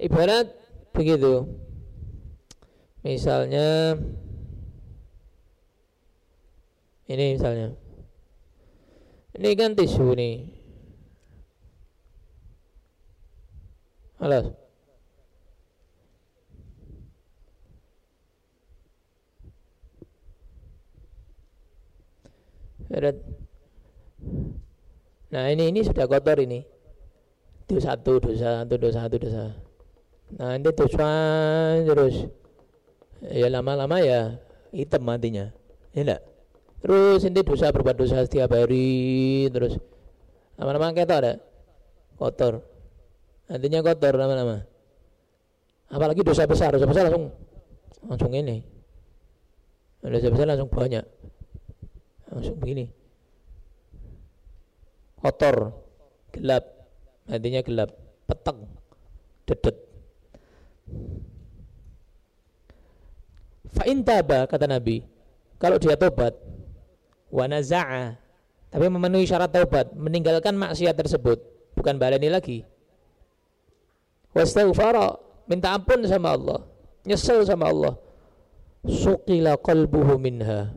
ibarat begitu. Misalnya ini misalnya. Ini kan tisu nih halo. Nah ini ini sudah kotor ini. Dosa satu, dosa satu, dosa satu, dosa. Nah ini dosa terus. Ya lama-lama ya hitam matinya. Ya enggak? Terus ini dosa berbuat dosa setiap hari terus lama-lama kita ada kotor. Nantinya kotor lama-lama. Apalagi dosa besar, dosa besar langsung langsung ini. Dosa besar langsung banyak. Langsung begini. Kotor, gelap, nantinya gelap, petek, dedet. Fa'in taba kata Nabi, kalau dia tobat, wa naza'a tapi memenuhi syarat taubat meninggalkan maksiat tersebut bukan baleni lagi. Wastaghfara minta ampun sama Allah nyesel sama Allah. Suqila qalbuhu minha.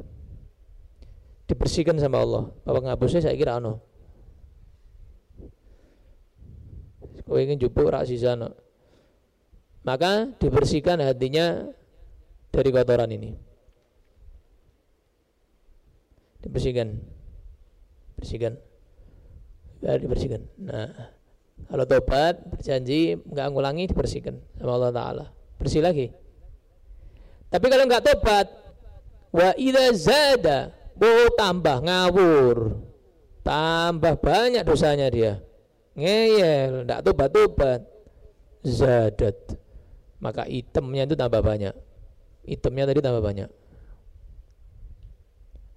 Dibersihkan sama Allah. Bapak ngabusnya saya kira ano kau ingin jupuk rak sana maka dibersihkan hatinya dari kotoran ini. Dibersihkan. Bersihkan. Ya dibersihkan. Nah kalau tobat berjanji nggak ngulangi dibersihkan sama Allah Taala. Bersih lagi. Tapi kalau nggak tobat wa idza zada oh tambah ngawur. Tambah banyak dosanya dia. Ngeyel nggak tobat tobat zadat maka itemnya itu tambah banyak. Itemnya tadi tambah banyak.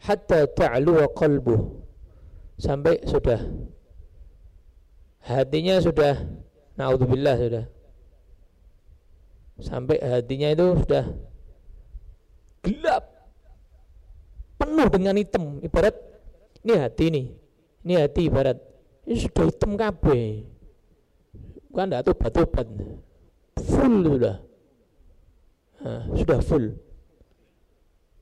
Hatta ta'lu qalbuh. Sampai sudah. Hatinya sudah. Naudzubillah sudah. Sampai hatinya itu sudah gelap. Penuh dengan hitam. Ibarat ini hati ini. Ini hati ibarat. Ini sudah hitam kabeh. Bukan tidak tobat-tobat full sudah sudah full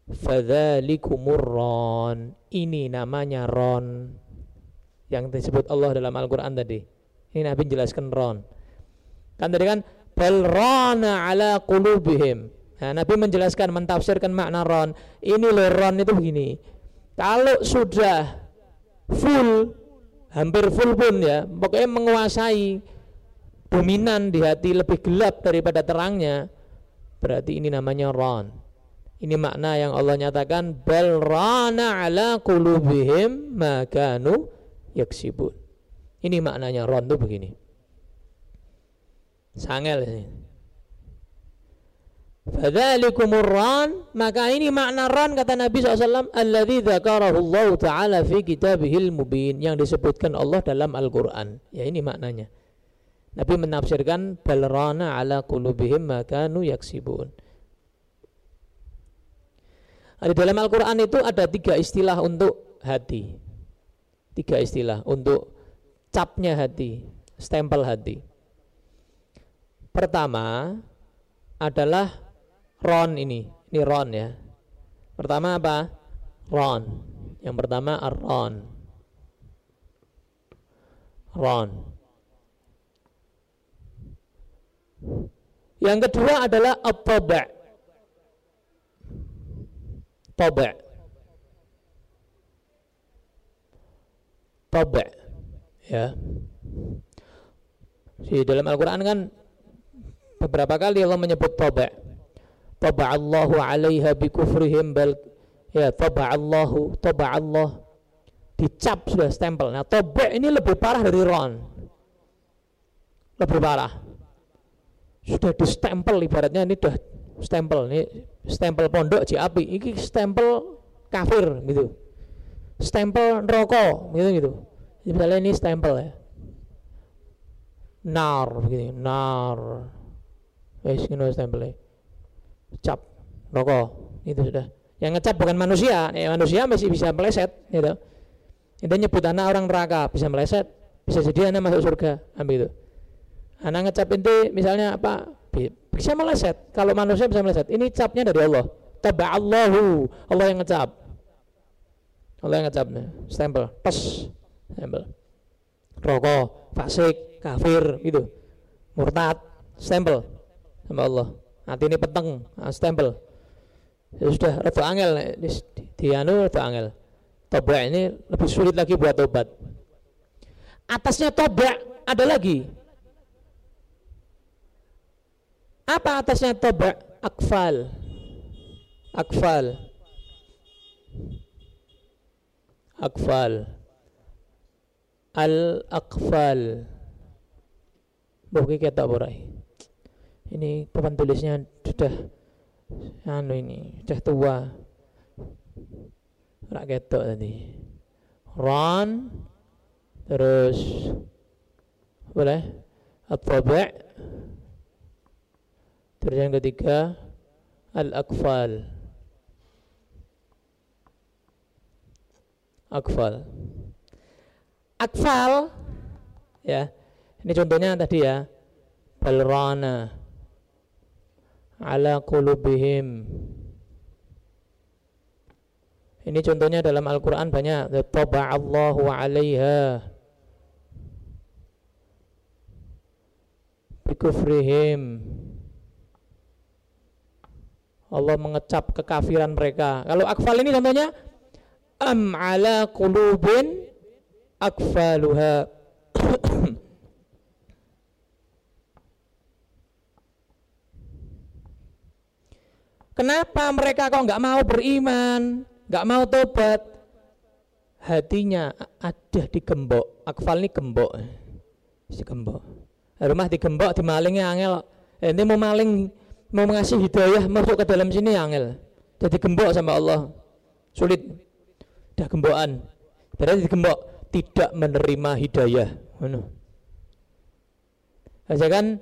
Fadzalikumur ron. Ini namanya ron. Yang disebut Allah dalam Al-Quran tadi. Ini Nabi jelaskan ron. Kan tadi kan bal rana ala qulubihim. Nah, Nabi menjelaskan mentafsirkan makna ron. Ini loh ron itu begini. Kalau sudah full hampir full pun ya, pokoknya menguasai dominan di hati lebih gelap daripada terangnya, berarti ini namanya ron. Ini makna yang Allah nyatakan bal rana ala qulubihim ma kanu yaksibun. Ini maknanya ron itu begini. Sangel ini. Fadzalikumur ran maka ini makna ran kata Nabi SAW alladzi dzakarahu Allah taala fi kitabihil mubin yang disebutkan Allah dalam Al-Qur'an. Ya ini maknanya. Nabi menafsirkan bal rana ala qulubihim ma kanu yaksibun. Di dalam Al-Quran itu ada tiga istilah untuk hati. Tiga istilah untuk capnya hati, stempel hati. Pertama adalah ron ini. Ini ron ya. Pertama apa? Ron. Yang pertama ar-ron. Ron. Yang kedua adalah at-taba' Toba Toba Ya. Di dalam Al-Quran kan Beberapa kali Allah menyebut toba Toba Allahu alaiha bikufrihim bal Ya toba Allahu Toba Allah Dicap sudah stempel. Nah toba ini lebih parah dari ron. Lebih parah Sudah di stempel ibaratnya ini sudah stempel. Ini stempel pondok api. Ini stempel kafir gitu. Stempel rokok gitu gitu. Misalnya ini stempel ya. Nar begini. Nar. Wes ini stempelnya cap rokok. Itu sudah. Yang ngecap bukan manusia. Ya, manusia masih bisa meleset gitu. Itu nyebut anak orang neraka bisa meleset. Bisa jadi anak masuk surga ambil itu Anak ngecap inti misalnya apa? Bisa meleset. Kalau manusia bisa meleset. Ini capnya dari Allah. Allahu. Allah yang ngecap. Allah yang ngecap. Stempel. Pes. Stempel. Rokok, fasik, kafir gitu. Murtad, stempel sama Allah. Nanti ini peteng, ah, stempel. Ya sudah, rada angel di, di anu angel. Tobat ini lebih sulit lagi buat tobat. Atasnya tobat ada lagi Apa atasnya toba? Akfal. Akfal. Akfal. Al-akfal. Bukan kita borai. Ini papan tulisnya sudah anu ini, sudah tua. Rak ketok tadi. Ron terus boleh atau Terus yang ketiga al-akfal. Akfal. Akfal ya. Ini contohnya tadi ya. Balrana ala qulubihim. Ini contohnya dalam Al-Qur'an banyak. Taba'allahu 'alaiha. Bikufrihim Allah mengecap kekafiran mereka. Kalau akfal ini contohnya am ala qulubin akfaluha. Kenapa mereka kok nggak mau beriman, nggak mau tobat? Hatinya ada di gembok. Akfal ini gembok, di gembok. Rumah di gembok, di malingnya angel. Ini mau maling mau mengasih hidayah masuk ke dalam sini angel. Jadi gembok sama Allah. Sulit. Dah gembokan. Berarti gembok. Tidak menerima hidayah. Mana aja kan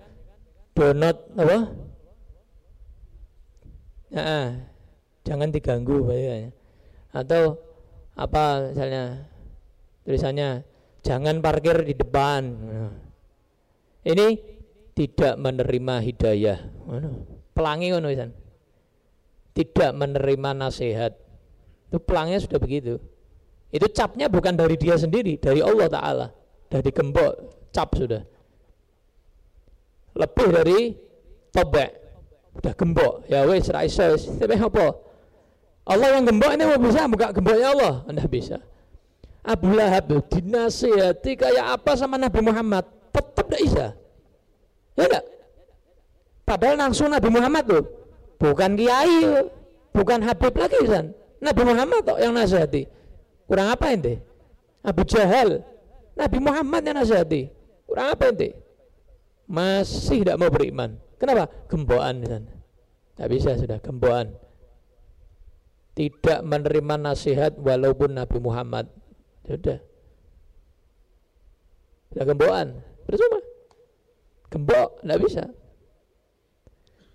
donat apa? Nah, jangan diganggu ya. atau apa misalnya tulisannya jangan parkir di depan. Nah. ini tidak menerima hidayah. Mana pelangi ngono wisan. Tidak menerima nasihat. Itu pelangnya sudah begitu. Itu capnya bukan dari dia sendiri, dari Allah Ta'ala. Dari gembok, cap sudah. Lebih dari tobek. Udah gembok. Ya wes, raiso, tapi apa? Allah yang gembok ini mau bisa buka gemboknya Allah? Anda bisa. Abu Lahab dinasihati kayak apa sama Nabi Muhammad? Tetap tidak bisa. Ya enggak? Padahal langsung Nabi Muhammad tuh, bukan kiai, bukan Habib lagi kan. Nabi Muhammad tuh yang nasihati. Kurang apa ente? Abu Jahal, Nabi Muhammad yang nasihati. Kurang apa ente? Masih tidak mau beriman. Kenapa? Gemboan kan. Tidak bisa sudah gemboan. Tidak menerima nasihat walaupun Nabi Muhammad. Sudah. Sudah gemboan. Percuma. Gembok, tidak bisa.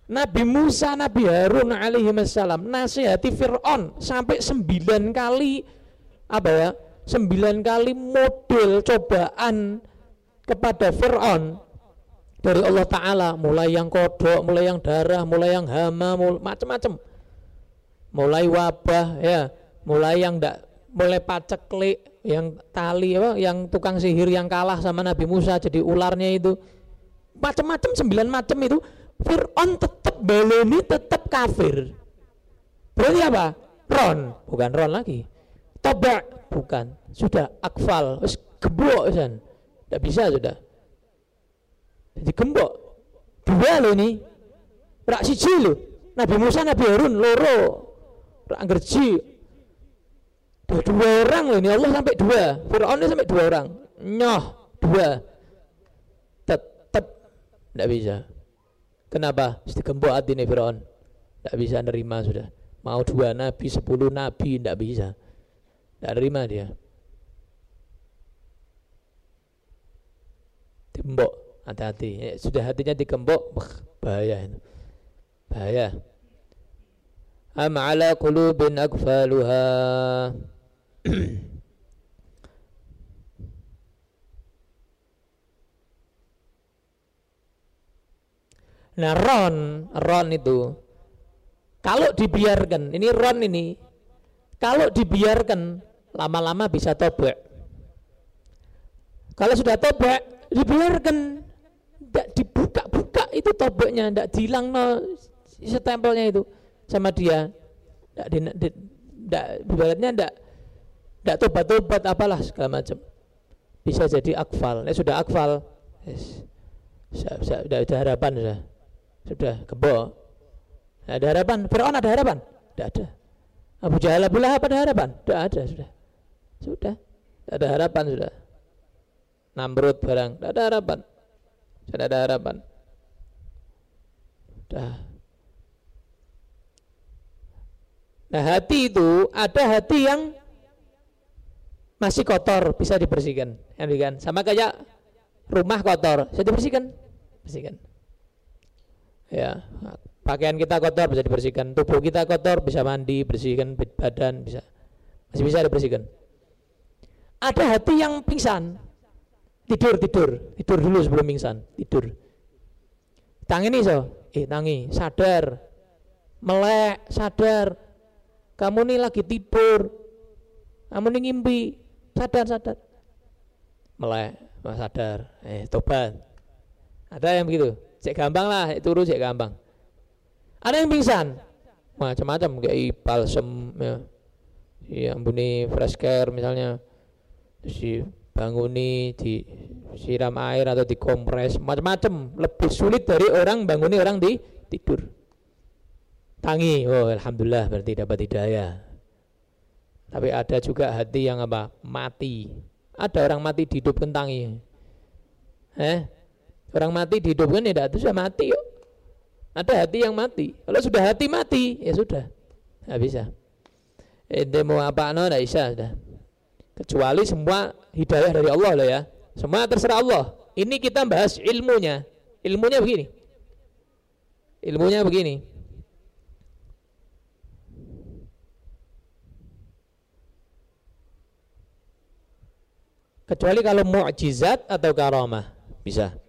Nabi Musa, Nabi Harun alaihi wassalam nasihati Fir'aun sampai sembilan kali apa ya? Sembilan kali model cobaan kepada Fir'aun dari Allah Ta'ala mulai yang kodok, mulai yang darah, mulai yang hama, macam-macam mulai wabah ya mulai yang ndak mulai paceklik yang tali apa yang tukang sihir yang kalah sama Nabi Musa jadi ularnya itu macam-macam sembilan macam itu Fir'aun tetap baleni tetap kafir. Berarti apa? Ron, bukan Ron lagi. Toba, bukan. Sudah akfal, wis gembok. Tidak bisa sudah. Jadi gembok. Dua loh ini. Rak siji loh. Nabi Musa, Nabi Harun, loro. Rak ngerji. Dua, dua orang loh ini Allah sampai dua. Fir'aun sampai dua orang. Nyoh, dua. Tetap tidak bisa. Kenapa? Istigembok hati nih Fir'aun. Tidak bisa nerima sudah. Mau dua nabi, sepuluh nabi, tidak bisa. Tidak nerima dia. Tembok, hati-hati. Ya, sudah hatinya dikembok, bahaya itu. Bahaya. Am ala qulubin akfaluha. Nah ron, ron itu kalau dibiarkan, ini ron ini, kalau dibiarkan lama-lama bisa tobek. Kalau sudah tobek, dibiarkan, tidak dibuka-buka itu tobeknya, tidak hilang no stempelnya itu sama dia. Tidak, tidak, tidak, ibaratnya tidak, tidak tobat-tobat apalah segala macam. Bisa jadi akfal. Nah, sudah akfal, yes. sudah, sudah, sudah, sudah harapan sudah sudah kebo. Ada harapan? Fir'aun ada harapan? Tidak ada. Abu Jahal Abu Lahab ada harapan? Tidak ada sudah. Sudah. Tidak ada harapan sudah. Namrud barang tidak ada harapan. Sudah ada harapan. Sudah. Nah hati itu ada hati yang masih kotor bisa dibersihkan, kan? Sama kayak rumah kotor, bisa dibersihkan, bersihkan. Ya, pakaian kita kotor bisa dibersihkan, tubuh kita kotor bisa mandi, bersihkan badan bisa. Masih bisa dibersihkan. Ada hati yang pingsan. Tidur, tidur, tidur dulu sebelum pingsan, tidur. Tangi nih so, eh tangi, sadar, melek, sadar. Kamu nih lagi tidur, kamu nih ngimpi, sadar, sadar. Melek, sadar, eh tobat. Ada yang begitu? Cek gampang lah turu cek gampang. Ada yang pingsan? Macam-macam kayak balsem ya. Ya ampuni fresh care misalnya. Terus banguni di siram air atau dikompres macam-macam. Lebih sulit dari orang banguni orang di tidur. Tangi oh alhamdulillah berarti dapat hidayah. Tapi ada juga hati yang apa? Mati. Ada orang mati dihidupkan tangi. Eh Orang mati dihidupkan ya tidak sudah mati yuk. Ada hati yang mati. Kalau sudah hati mati ya sudah. Tidak bisa. Ente mau apa no tidak bisa sudah. Kecuali semua hidayah dari Allah loh ya. Semua terserah Allah. Ini kita bahas ilmunya. Ilmunya begini. Ilmunya begini. Kecuali kalau mukjizat atau karamah bisa.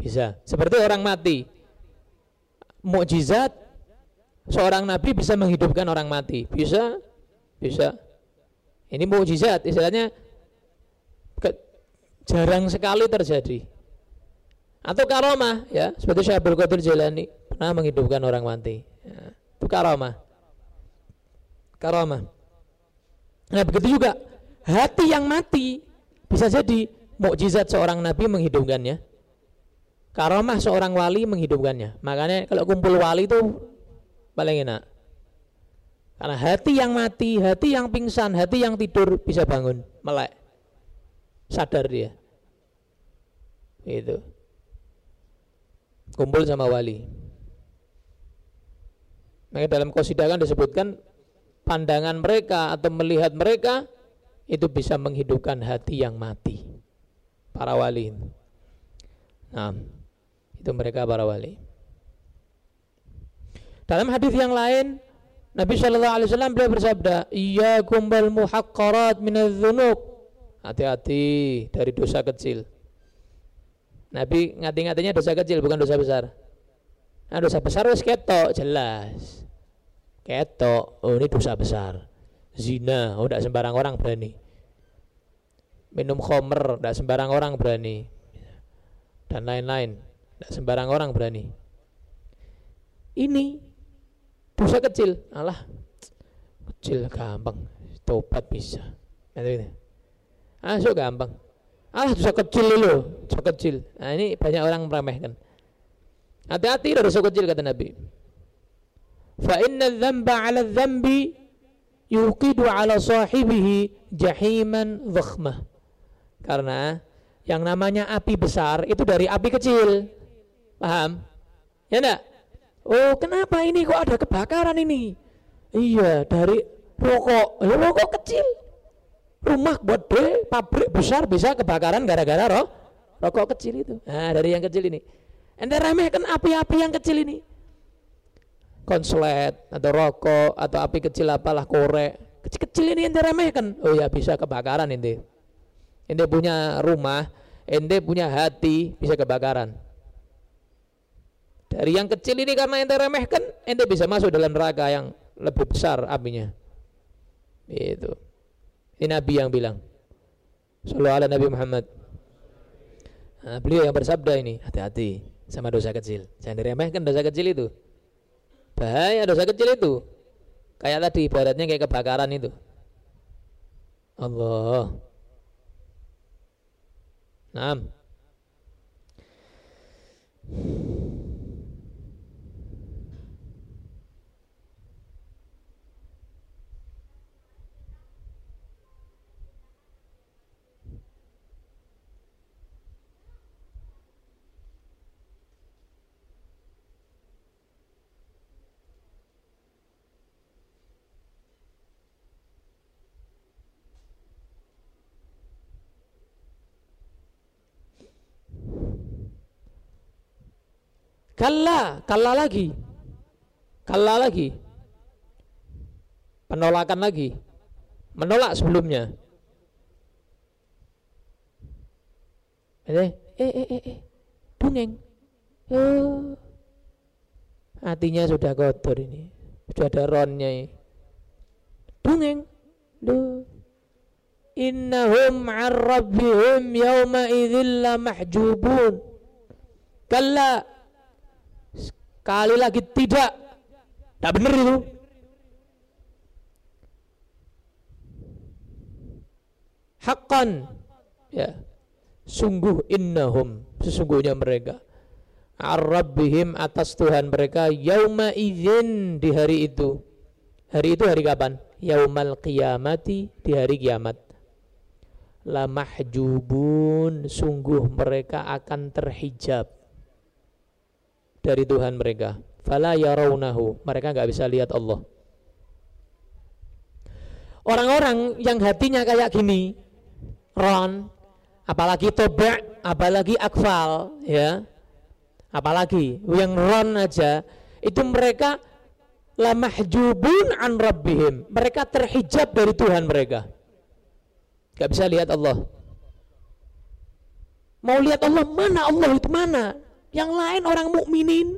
Bisa. Seperti orang mati. Mukjizat seorang nabi bisa menghidupkan orang mati. Bisa? Bisa. Ini mukjizat istilahnya ke, jarang sekali terjadi. Atau karomah ya, seperti Abdul Qadir Jalani pernah menghidupkan orang mati. Ya, itu karomah. Karomah. Nah, begitu juga hati yang mati bisa jadi mukjizat seorang nabi menghidupkannya Karomah seorang wali menghidupkannya. Makanya kalau kumpul wali itu paling enak. Karena hati yang mati, hati yang pingsan, hati yang tidur bisa bangun, melek. Sadar dia. Itu. Kumpul sama wali. Maka dalam kosidakan disebutkan pandangan mereka atau melihat mereka itu bisa menghidupkan hati yang mati. Para wali. Nah, itu mereka para wali. Dalam hadis yang lain, Nabi Shallallahu Alaihi Wasallam beliau bersabda, "Iya kumbal muhaqqarat minadzunub." Hati-hati dari dosa kecil. Nabi ngati-ngatinya dosa kecil bukan dosa besar. Nah, dosa besar harus ketok jelas. Ketok, oh ini dosa besar. Zina, oh tidak sembarang orang berani. Minum khomer, tidak sembarang orang berani. Dan lain-lain. Tidak sembarang orang berani. Ini dosa kecil, alah kecil gampang, tobat bisa. So gampang. Alah dosa kecil dulu, dosa kecil. Nah, ini banyak orang meremehkan. Hati-hati dari dosa kecil kata Nabi. Fa inna dzamba 'ala dzambi yuqidu 'ala sahibihi jahiman dhakhmah. Karena yang namanya api besar itu dari api kecil. Paham? Ya enggak? Oh, kenapa ini kok ada kebakaran ini? Iya, dari rokok. Ya, rokok kecil. Rumah gede, pabrik besar bisa kebakaran gara-gara roh, rokok kecil itu. Nah, dari yang kecil ini. Anda remehkan api-api yang kecil ini. Konslet atau rokok atau api kecil apalah korek. Kecil-kecil ini ente remehkan. Oh ya bisa kebakaran ente. Ente punya rumah, ente punya hati bisa kebakaran Dari yang kecil ini karena ente remehkan, ente bisa masuk dalam neraka yang lebih besar apinya. Itu. Ini Nabi yang bilang. Sallallahu ala Nabi Muhammad. Nah, beliau yang bersabda ini, hati-hati sama dosa kecil. Jangan diremehkan dosa kecil itu. Bahaya dosa kecil itu. Kayak tadi ibaratnya kayak kebakaran itu. Allah. Naam. Kalla, kalla lagi. Kalla lagi. Penolakan lagi. Menolak sebelumnya. Eh, eh, eh, eh, eh. Hatinya sudah kotor ini. Sudah ada ronnya ini. Dongeng. Duh. Innahum an yawma idzil mahjubun. Kalla Sekali lagi tidak. Tidak benar itu. Hakkan. Ya. Sungguh innahum. Sesungguhnya mereka. Ar-Rabbihim atas Tuhan mereka yauma izin di hari itu. Hari itu hari kapan? Yaumal qiyamati di hari kiamat. La mahjubun sungguh mereka akan terhijab dari Tuhan mereka. Fala yarawnahu. Mereka nggak bisa lihat Allah. Orang-orang yang hatinya kayak gini, ron, apalagi toba, apalagi akfal, ya, apalagi yang ron aja, itu mereka la mahjubun an rabbihim. Mereka terhijab dari Tuhan mereka. Gak bisa lihat Allah. Mau lihat Allah mana Allah itu mana? Yang lain orang mukminin,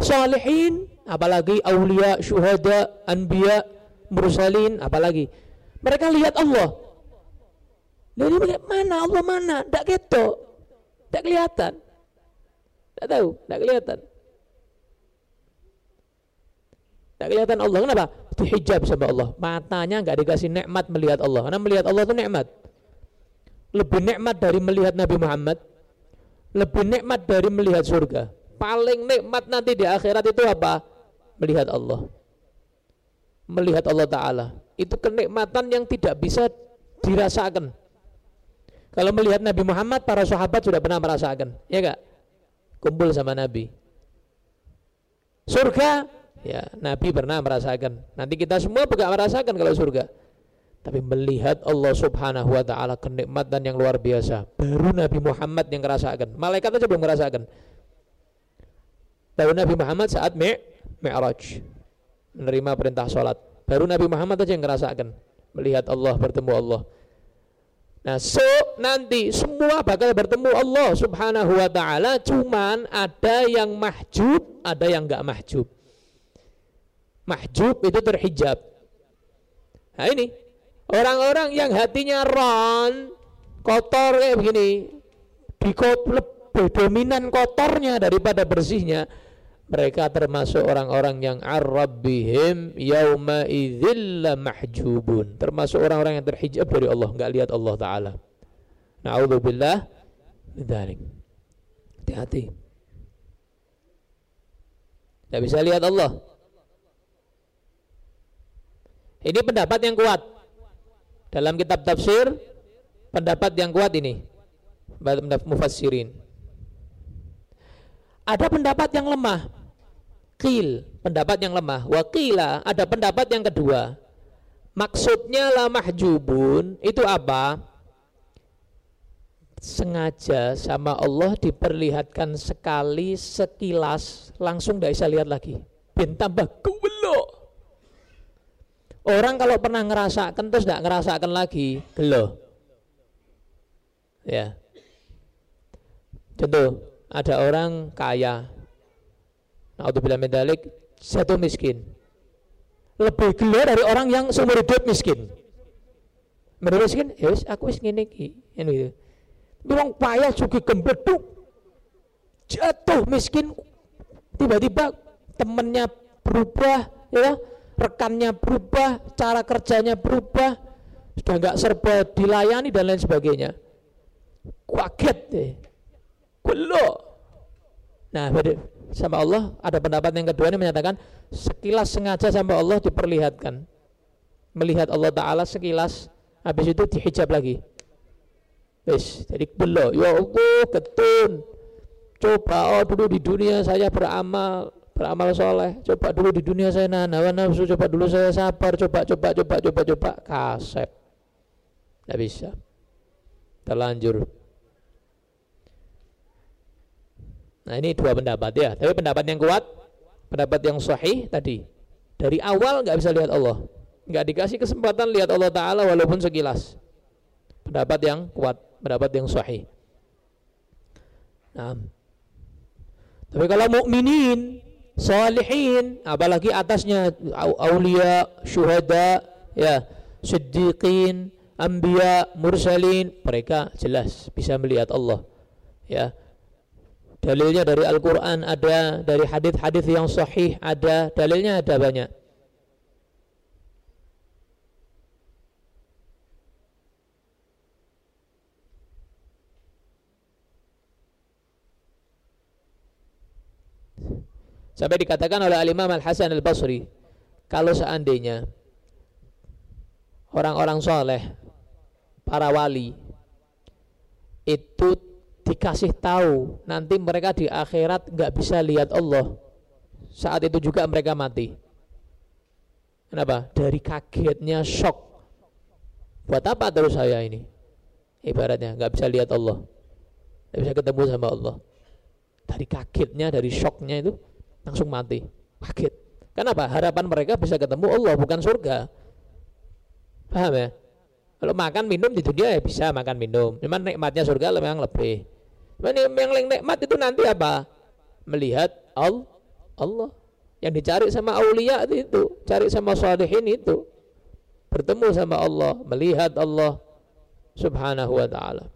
salihin, apalagi aulia, syuhada, anbiya, mursalin, apalagi. Mereka lihat Allah. Dari mana Allah mana? Tak ketok. Tak kelihatan. Tak tahu, tak kelihatan. Tak kelihatan Allah. Kenapa? Dihijab sama Allah. Matanya nggak dikasih nikmat melihat Allah. Karena melihat Allah itu nikmat. Lebih nikmat dari melihat Nabi Muhammad lebih nikmat dari melihat surga. Paling nikmat nanti di akhirat itu apa? Melihat Allah. Melihat Allah Ta'ala. Itu kenikmatan yang tidak bisa dirasakan. Kalau melihat Nabi Muhammad, para sahabat sudah pernah merasakan. Ya gak? Kumpul sama Nabi. Surga, ya Nabi pernah merasakan. Nanti kita semua juga merasakan kalau surga tapi melihat Allah Subhanahu wa taala kenikmatan yang luar biasa. Baru Nabi Muhammad yang merasakan. Malaikat aja belum merasakan. Baru Nabi Muhammad saat Mi Mi'raj menerima perintah sholat. Baru Nabi Muhammad aja yang merasakan melihat Allah bertemu Allah. Nah, so nanti semua bakal bertemu Allah Subhanahu wa taala, cuman ada yang mahjub, ada yang enggak mahjub. Mahjub itu terhijab. Nah ini Orang-orang yang hatinya ron, kotor kayak begini, di lebih dominan kotornya daripada bersihnya, mereka termasuk orang-orang yang arrabbihim yauma idzilla mahjubun termasuk orang-orang yang terhijab dari Allah nggak lihat Allah taala. Naudzubillah dzalik. Hati-hati. Nggak bisa lihat Allah. Ini pendapat yang kuat dalam kitab tafsir pendapat yang kuat ini pendapat mufassirin. Ada pendapat yang lemah. Qil, pendapat yang lemah. Wakila, ada pendapat yang kedua. Maksudnya la mahjubun itu apa? Sengaja sama Allah diperlihatkan sekali sekilas langsung tidak bisa lihat lagi. Ben tambah Orang kalau pernah ngerasakan terus tidak ngerasakan lagi, gelo. Ya. Contoh, ada orang kaya. naudzubillah min dalik jatuh miskin lebih gila dari orang yang seumur hidup miskin menurut miskin ya aku wis ngene iki gitu wong payah juga gembeduk jatuh miskin tiba-tiba temennya berubah ya rekannya berubah cara kerjanya berubah sudah nggak serba dilayani dan lain sebagainya. Kaget deh. Kulo nah sama Allah ada pendapat yang kedua ini menyatakan sekilas sengaja sama Allah diperlihatkan. Melihat Allah Ta'ala sekilas habis itu dihijab lagi. Wis jadi belo ya Allah ketun. Coba oh dulu di dunia saya beramal beramal soleh. Coba dulu di dunia saya nahan nafsu. Coba dulu saya sabar. Coba coba coba coba coba. Kasep. Tidak bisa. Terlanjur nah ini dua pendapat ya. Tapi pendapat yang kuat pendapat yang sahih tadi. Dari awal nggak bisa lihat Allah. Nggak dikasih kesempatan lihat Allah Ta'ala walaupun sekilas. Pendapat yang kuat pendapat yang sahih. Nah. Tapi kalau mukminin salihin apalagi atasnya aulia syuhada ya siddiqin anbiya mursalin mereka jelas bisa melihat Allah ya. Dalilnya dari Al-Qur'an ada dari hadis-hadis yang sahih ada dalilnya ada banyak Sampai dikatakan oleh Al-Imam Al-Hasan Al-Basri, kalau seandainya orang-orang soleh, para wali, itu dikasih tahu nanti mereka di akhirat nggak bisa lihat Allah saat itu juga mereka mati. Kenapa? Dari kagetnya shock. Buat apa terus saya ini? Ibaratnya nggak bisa lihat Allah. Nggak bisa ketemu sama Allah. Dari kagetnya dari shocknya itu langsung mati. Kaget kenapa? Harapan mereka bisa ketemu Allah bukan surga. Paham ya? Kalau makan minum di dunia ya bisa makan minum. Cuman nikmatnya surga memang lebih. Cuman yang paling nikmat itu nanti apa? Melihat Allah. Yang dicari sama aulia itu. Cari sama salihin itu. Bertemu sama Allah melihat Allah. Subhanahu wa ta'ala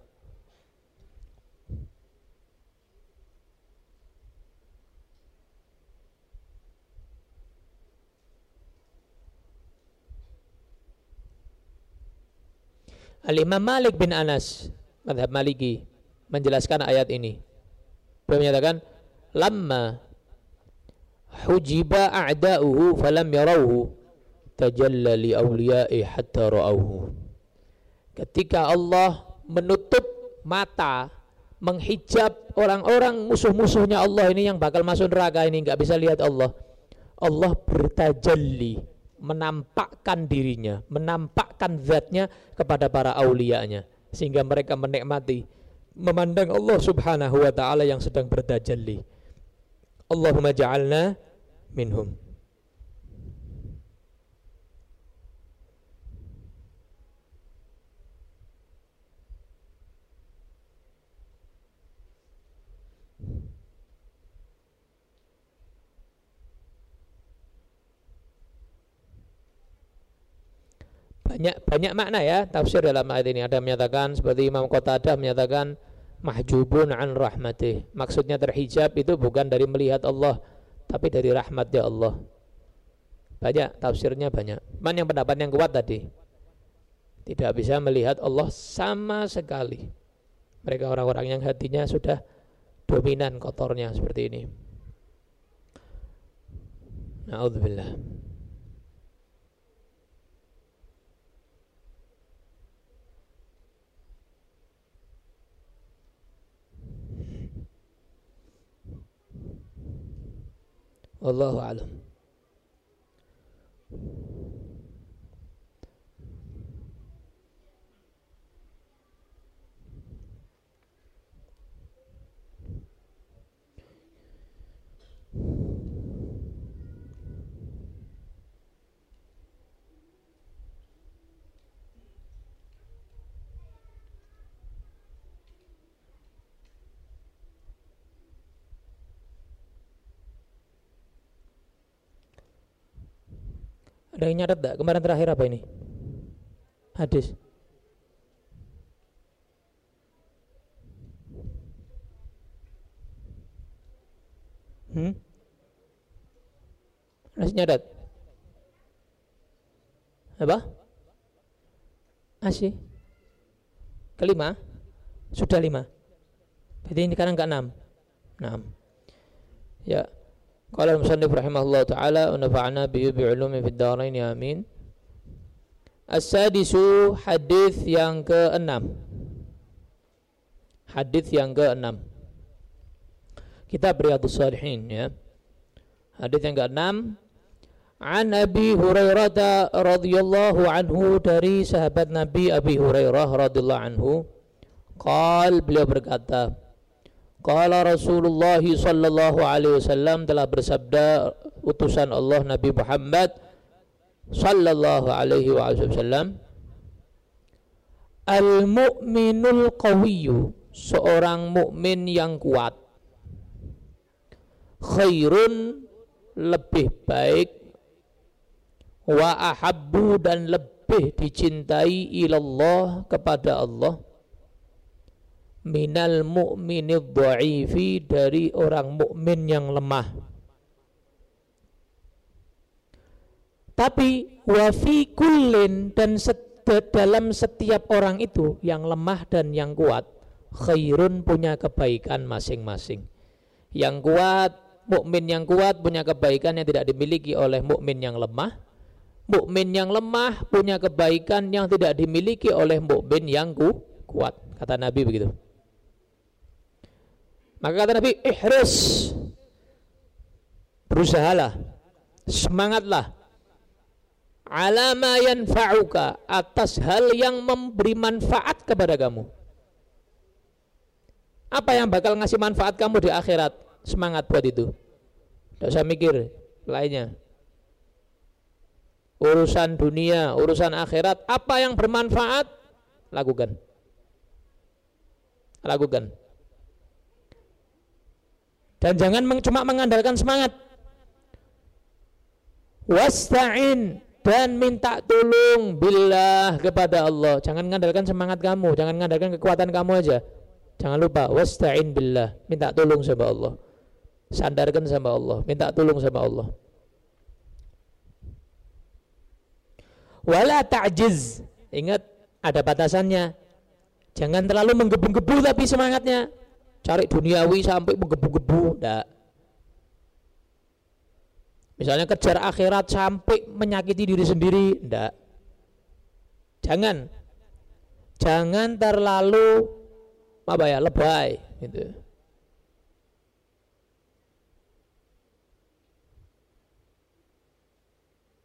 Al-Imam Malik bin Anas madhab Maliki menjelaskan ayat ini. Beliau menyatakan lamma hujiba a'da'uhu falam yarauhu tajalla li awliya'i hatta ra'auhu ketika Allah menutup mata menghijab orang-orang musuh-musuhnya Allah ini yang bakal masuk neraka ini nggak bisa lihat Allah. Allah bertajalli menampakkan dirinya, menampakkan zatnya kepada para aulianya sehingga mereka menikmati memandang Allah Subhanahu wa taala yang sedang bertajalli. Allahumma ja'alna minhum. Banyak banyak makna ya tafsir dalam ayat ini. Ada menyatakan seperti Imam Qatadah menyatakan mahjubun an rahmatih. Maksudnya terhijab itu bukan dari melihat Allah tapi dari rahmatnya Allah. Banyak tafsirnya banyak. Man yang pendapat yang kuat tadi tidak bisa melihat Allah sama sekali. Mereka orang-orang yang hatinya sudah dominan kotornya seperti ini. Na'udzubillah Wallahu a'lam. Ada yang nyatet tak? Kemarin terakhir apa ini? Hadis. Hmm? Masih nyatet? Apa? Masih? Kelima? Sudah lima? Berarti ini sekarang ke enam? Enam. Ya. Qala al-musannif rahimahullah taala wa nafa'ana bihi bi'ulumi fid dharain amin. As-sadisu hadis yang keenam. Hadis yang keenam. Kitab Riyadhus Shalihin ya. Hadis yang keenam An Abi Hurairah radhiyallahu anhu dari sahabat Nabi Abi Hurairah radhiyallahu anhu. Qal beliau berkata, Qala Rasulullah sallallahu alaihi wasallam telah bersabda utusan Allah Nabi Muhammad sallallahu alaihi wasallam Al-mu'minul qawiyyu seorang mukmin yang kuat khairun lebih baik wa ahabbu dan lebih dicintai ilallah kepada Allah minal mu'minid dha'ifi dari orang mukmin yang lemah. Tapi wa fi kullin dan dalam setiap orang itu yang lemah dan yang kuat khairun punya kebaikan masing-masing. Yang kuat, mukmin yang kuat punya kebaikan yang tidak dimiliki oleh mukmin yang lemah. Mukmin yang lemah punya kebaikan yang tidak dimiliki oleh mukmin yang ku, kuat. Kata Nabi begitu. Maka kata Nabi, ihris. Berusahalah. Semangatlah. Alama yanfa'uka atas hal yang memberi manfaat kepada kamu. Apa yang bakal ngasih manfaat kamu di akhirat? Semangat buat itu. Tidak usah mikir lainnya. Urusan dunia, urusan akhirat, apa yang bermanfaat? Lakukan. Lakukan. Dan jangan cuma mengandalkan semangat. Wasta'in dan minta tolong billah kepada Allah. Jangan mengandalkan semangat kamu, jangan mengandalkan kekuatan kamu aja. Jangan lupa wasta'in billah, minta tolong sama Allah. Sandarkan sama Allah, minta tolong sama Allah. Wala ta'jiz. Ingat ada batasannya. Jangan terlalu menggebu-gebu tapi semangatnya cari duniawi sampai menggebu-gebu enggak misalnya kejar akhirat sampai menyakiti diri sendiri enggak jangan. Jangan terlalu apa ya lebay gitu.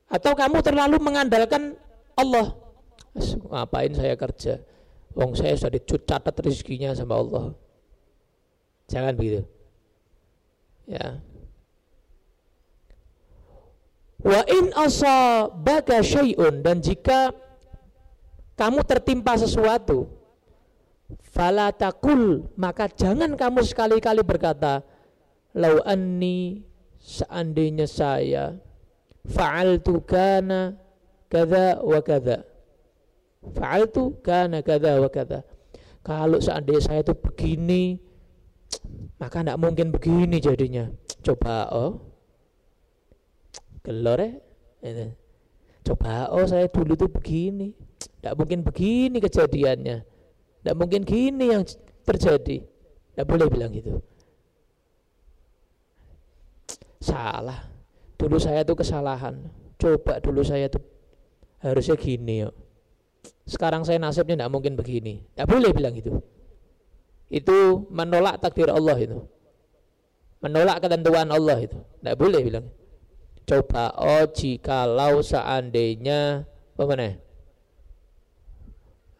Atau kamu terlalu mengandalkan Allah. Ngapain saya kerja? Wong saya sudah dicatat rezekinya sama Allah Jangan begitu. Ya. Wa in asabaka syai'un dan jika kamu tertimpa sesuatu fala takul maka jangan kamu sekali-kali berkata lau anni seandainya saya fa'altu kana kada wa kada fa'altu kana kada wa kada kalau seandainya saya itu begini maka tidak mungkin begini jadinya. Coba oh. Gelor ya coba oh saya dulu tuh begini. Tidak mungkin begini kejadiannya. Tidak mungkin gini yang terjadi. Tidak boleh bilang gitu. Salah. Dulu saya tuh kesalahan. Coba dulu saya tuh harusnya gini yuk. Sekarang saya nasibnya tidak mungkin begini. Tidak boleh bilang gitu itu menolak takdir Allah itu. Menolak ketentuan Allah itu. Tidak boleh bilang coba oh jikalau seandainya apa mana?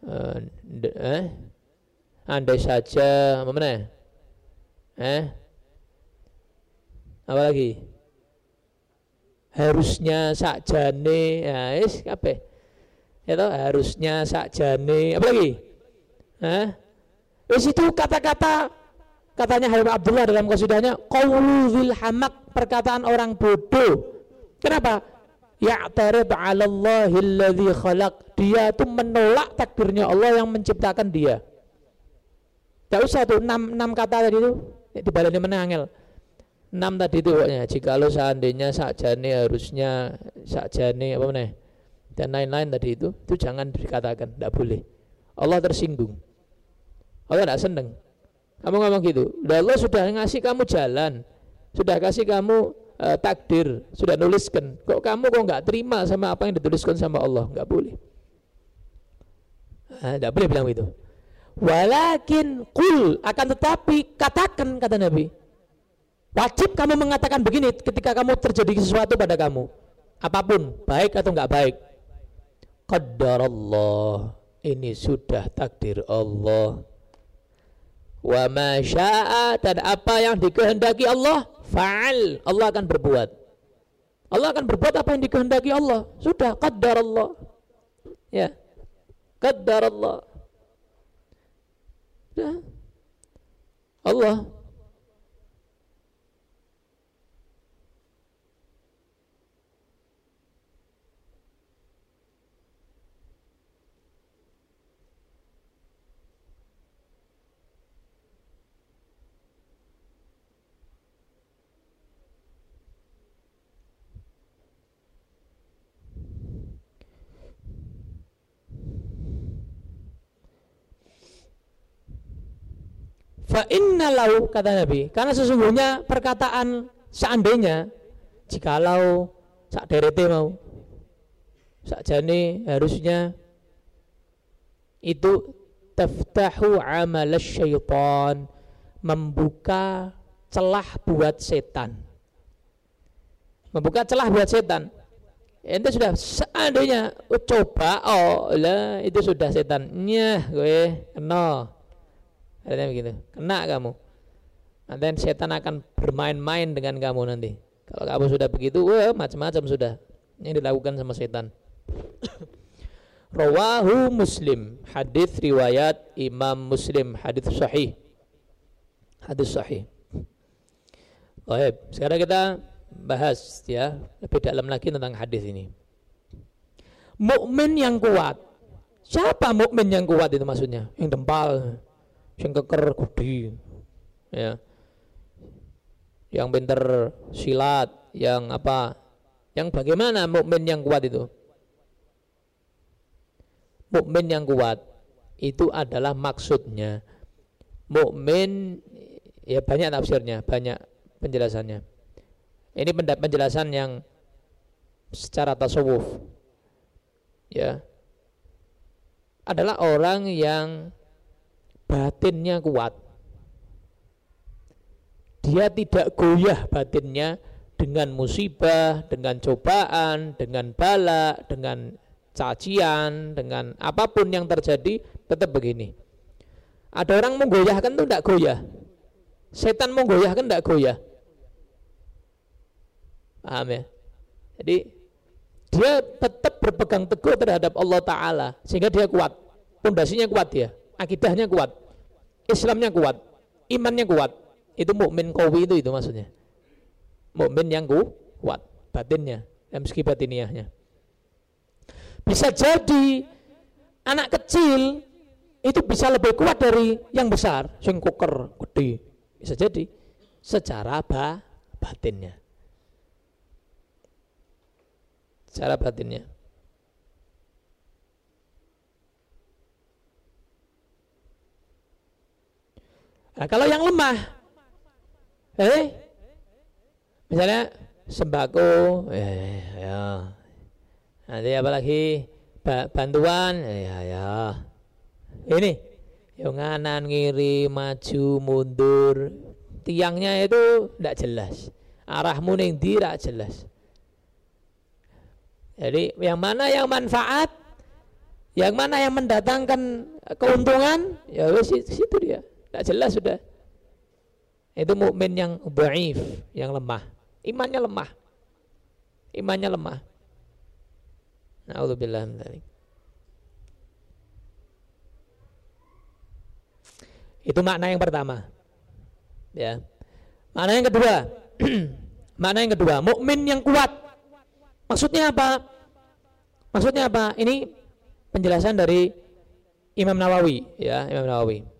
Uh, eh? Andai saja apa mana? Eh? Apa lagi? Harusnya sakjane ya is kabeh. Itu harusnya sakjane apa lagi? Eh di situ kata-kata katanya Habib Abdullah dalam kasidahnya qaulu hamak perkataan orang bodoh. Kenapa? ya'tarib 'ala Allahi alladhi khalaq. Dia itu menolak takdirnya Allah yang menciptakan dia. Tidak usah tuh enam, enam kata tadi itu dibalani menangil. Enam tadi itu pokoknya. Jika lo seandainya sakjane harusnya sakjane apa mana dan lain-lain tadi itu itu jangan dikatakan, tidak boleh. Allah tersinggung. Allah tidak seneng. Kamu ngomong gitu. Udah Allah sudah ngasih kamu jalan, sudah kasih kamu uh, takdir, sudah nuliskan. Kok kamu kok nggak terima sama apa yang dituliskan sama Allah? Nggak boleh. Tidak boleh bilang itu. Walakin kul akan tetapi katakan kata Nabi. Wajib kamu mengatakan begini ketika kamu terjadi sesuatu pada kamu. Apa pun, baik atau enggak baik. Allah ini sudah takdir Allah. Wa ma syaa dan apa yang dikehendaki Allah, fa'al. Allah akan berbuat. Allah akan berbuat apa yang dikehendaki Allah. Sudah Allah. Ya. Allah. Sudah. Allah Fa inna lau kata Nabi, karena sesungguhnya perkataan seandainya jikalau sak derete mau sak jane harusnya itu taftahu amal syaitan membuka celah buat setan. Membuka celah buat setan. Ente sudah seandainya coba oh lah itu sudah setannya gue kena Katanya begitu. Kena kamu. Nanti setan akan bermain-main dengan kamu nanti. Kalau kamu sudah begitu, wah macam-macam sudah. Ini dilakukan sama setan. Rawahu Muslim, hadis riwayat Imam Muslim, hadis sahih. Hadis sahih. Baik, sekarang kita bahas ya lebih dalam lagi tentang hadis ini. Mukmin yang kuat. Siapa mukmin yang kuat itu maksudnya? Yang dempal, sing keker kudi ya. Yang pinter silat yang apa? Yang bagaimana mukmin yang kuat itu? Mukmin yang kuat itu adalah maksudnya. Mukmin ya banyak tafsirnya banyak penjelasannya. Ini penjelasan yang secara tasawuf. Ya. Adalah orang yang batinnya kuat. Dia tidak goyah batinnya dengan musibah, dengan cobaan, dengan bala, dengan cacian, dengan apa pun yang terjadi tetap begini. Ada orang menggoyahkan itu tidak goyah. Setan menggoyahkan tidak goyah. Paham ya? Jadi dia tetap berpegang teguh terhadap Allah Ta'ala sehingga dia kuat. Pondasinya kuat dia akidahnya kuat, Islamnya kuat, imannya kuat. Itu mukmin kawi itu itu maksudnya. Mukmin yang kuat batinnya meski batiniahnya. Bisa jadi anak kecil itu bisa lebih kuat dari yang besar, sing kuker gede. Bisa jadi secara ba batinnya. Secara batinnya. Nah, kalau yang lemah, eh, misalnya sembako, eh, ya, nanti apalagi bantuan, ya, ya, ini, yang nganan ngiri, maju, mundur, tiangnya itu tidak jelas, arahmu neng tidak jelas. Jadi yang mana yang manfaat, yang mana yang mendatangkan keuntungan, ya wes situ dia. Tidak jelas sudah. Itu mukmin yang dhaif, yang lemah. Imannya lemah. Imannya lemah. Nauzubillah min Itu makna yang pertama. Ya. Makna yang kedua. makna yang kedua, mukmin yang kuat. Maksudnya apa? Maksudnya apa? Ini penjelasan dari Imam Nawawi, ya, Imam Nawawi.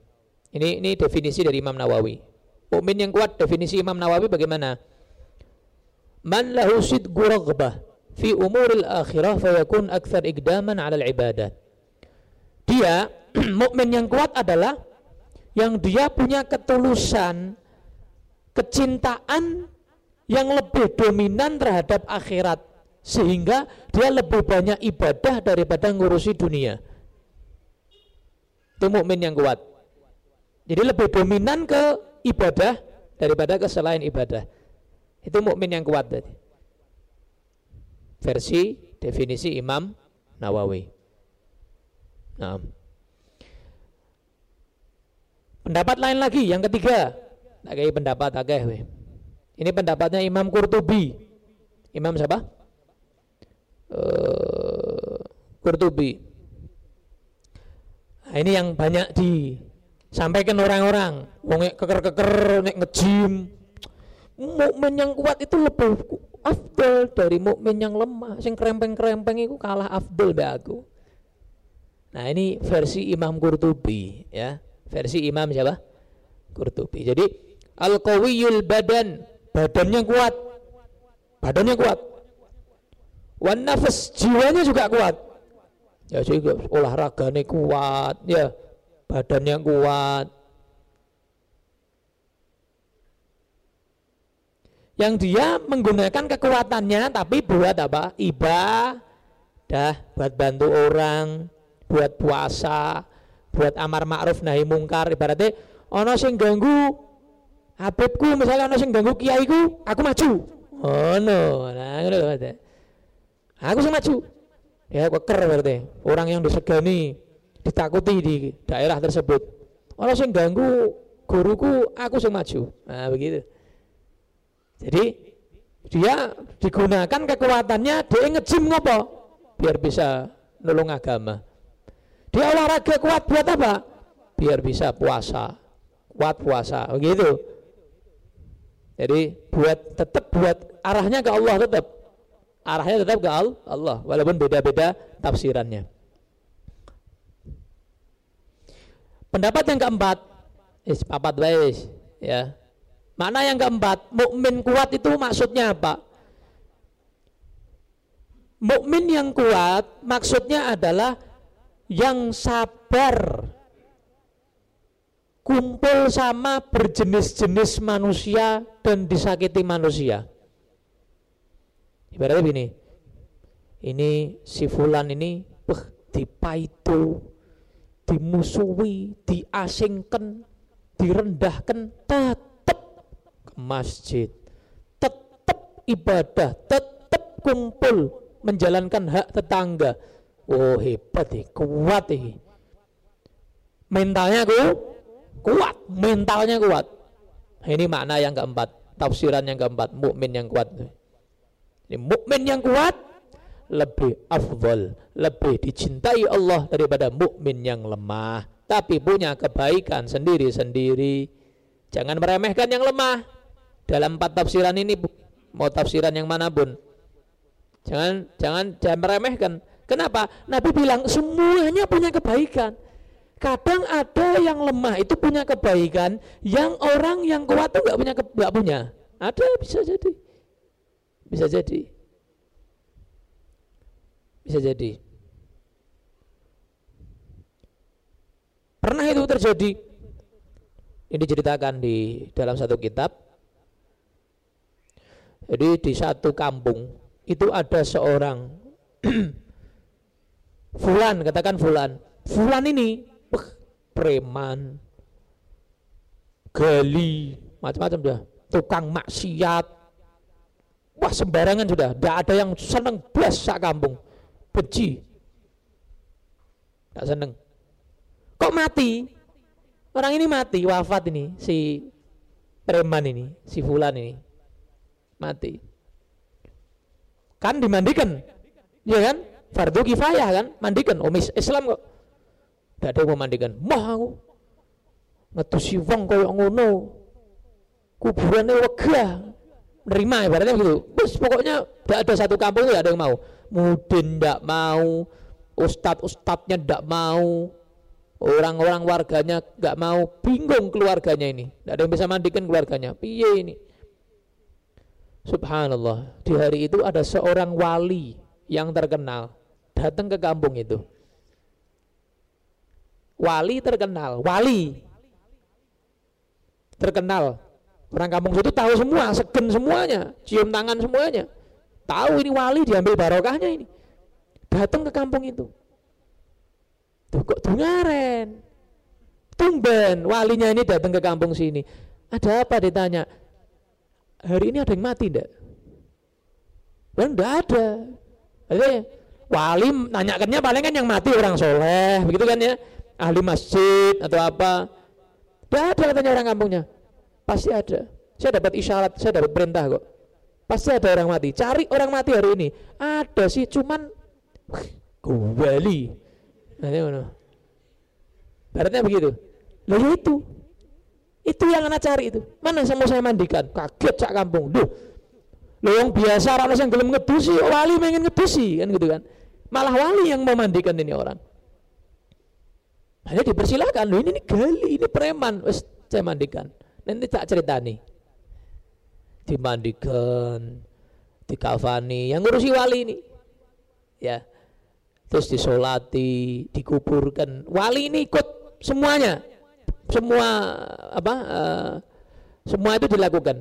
Ini ini definisi dari Imam Nawawi. Mukmin yang kuat definisi Imam Nawawi bagaimana? Man lahu sidqu raghbah fi umuril akhirah fayakun akthar ikdaman 'ala al-ibadat. Dia mukmin yang kuat adalah yang dia punya ketulusan, kecintaan yang lebih dominan terhadap akhirat sehingga dia lebih banyak ibadah daripada ngurusi dunia. Itu mukmin yang kuat. Jadi lebih dominan ke ibadah daripada ke selain ibadah. Itu mukmin yang kuat tadi. Versi definisi Imam Nawawi. Nah. Pendapat lain lagi yang ketiga. Tak pendapat agak Ini pendapatnya Imam Qurtubi. Imam siapa? Uh, Qurtubi. Nah, ini yang banyak disampaikan orang-orang. Wong keker-keker nek ngejim. Mukmin yang kuat itu lebih afdal dari mukmin yang lemah. Sing krempeng-krempeng itu kalah afdal be aku. Nah, ini versi Imam Qurtubi ya. Versi Imam siapa? Qurtubi. Jadi al-qawiyul badan, badannya kuat. Badannya kuat. Wan nafas, jiwanya juga kuat ya juga olahraganya kuat ya badannya kuat. Yang dia menggunakan kekuatannya tapi buat apa? Ibadah buat bantu orang buat puasa buat amar ma'ruf nahi mungkar. Ibaratnya ono sing ganggu Habibku misalnya ono sing ganggu kiaiku aku maju. Oh no nah aku sing maju. Ya keker berarti orang yang disegani ditakuti di daerah tersebut. Orang yang ganggu guruku aku sing maju. Nah begitu. Jadi dia digunakan kekuatannya dia ngejim ngopo? Biar bisa nolong agama. Dia olahraga kuat buat apa? Biar bisa puasa. Kuat puasa begitu. Jadi buat tetap buat arahnya ke Allah tetap arahnya tetap ke Allah. Walaupun beda-beda tafsirannya pendapat yang keempat is papat guys ya. Mana yang keempat mukmin kuat itu maksudnya apa? Mukmin yang kuat maksudnya adalah yang sabar kumpul sama berjenis-jenis manusia dan disakiti manusia. Ibaratnya begini, ini si fulan ini beh, dipaitu, dimusuhi, diasingkan, direndahkan, tetap ke masjid, tetap ibadah, tetap kumpul menjalankan hak tetangga. Oh hebat nih, kuat nih. Mentalnya ku, kuat, mentalnya kuat. Ini makna yang keempat, tafsiran yang keempat, mukmin yang kuat. Ini mukmin yang kuat lebih afdol, lebih dicintai Allah daripada mukmin yang lemah, tapi punya kebaikan sendiri-sendiri. Jangan meremehkan yang lemah. Dalam empat tafsiran ini mau tafsiran yang mana pun. Jangan jangan jangan meremehkan. Kenapa? Nabi bilang semuanya punya kebaikan. Kadang ada yang lemah itu punya kebaikan, yang orang yang kuat itu nggak punya nggak punya. Ada bisa jadi. Bisa jadi. Bisa jadi. Pernah itu terjadi. Ini diceritakan di dalam satu kitab. Jadi di satu kampung itu ada seorang Fulan, katakan Fulan. Fulan ini uh, preman, gali, macam-macam dah, tukang maksiat, Wah sembarangan sudah, tidak ada yang seneng blas sak kampung, benci, tidak seneng. Kok mati? Orang ini mati, wafat ini si preman ini, si fulan ini mati. Kan dimandikan, ya kan? Fardu kifayah kan, mandikan. Oh Islam kok, tidak ada yang memandikan. Mah aku ngetusi wong koyo ngono, kuburannya wegah, nerima ibaratnya begitu. Terus pokoknya tidak ada satu kampung tidak ada yang mau. Mudin tidak mau, ustadz ustadznya tidak mau, orang-orang warganya nggak mau, bingung keluarganya ini, tidak ada yang bisa mandikan keluarganya. Piye ini? Subhanallah, di hari itu ada seorang wali yang terkenal datang ke kampung itu. Wali terkenal, wali terkenal. Orang kampung itu tahu semua, segen semuanya, cium tangan semuanya. Tahu ini wali diambil barokahnya ini. Datang ke kampung itu. Tuh kok dungaren. Tumben walinya ini datang ke kampung sini. Ada apa ditanya? Hari ini ada yang mati enggak? Kan enggak ada. Ada wali nanyakannya paling kan yang mati orang soleh, begitu kan ya? Ahli masjid atau apa? Enggak ada katanya orang kampungnya. Pasti ada. Saya dapat isyarat, saya dapat perintah kok. Pasti ada orang mati. Cari orang mati hari ini. Ada sih, cuman kembali. Nah, mana? Baratnya begitu. Loh ya itu. Itu yang anak cari itu. Mana yang mau saya mandikan? Kaget cak kampung. Duh. Loh yang biasa orang yang belum ngedusi, wali pengen ngedusi kan gitu kan. Malah wali yang memandikan ini orang. Hanya dipersilakan. Loh ini, ini gali, ini preman. Wes saya mandikan. Nanti tak cerita nih dimandikan, dikafani, yang ngurusi wali ini. Ya. Terus disolati, dikuburkan. Wali ini ikut semuanya. Semua apa? Uh, semua itu dilakukan.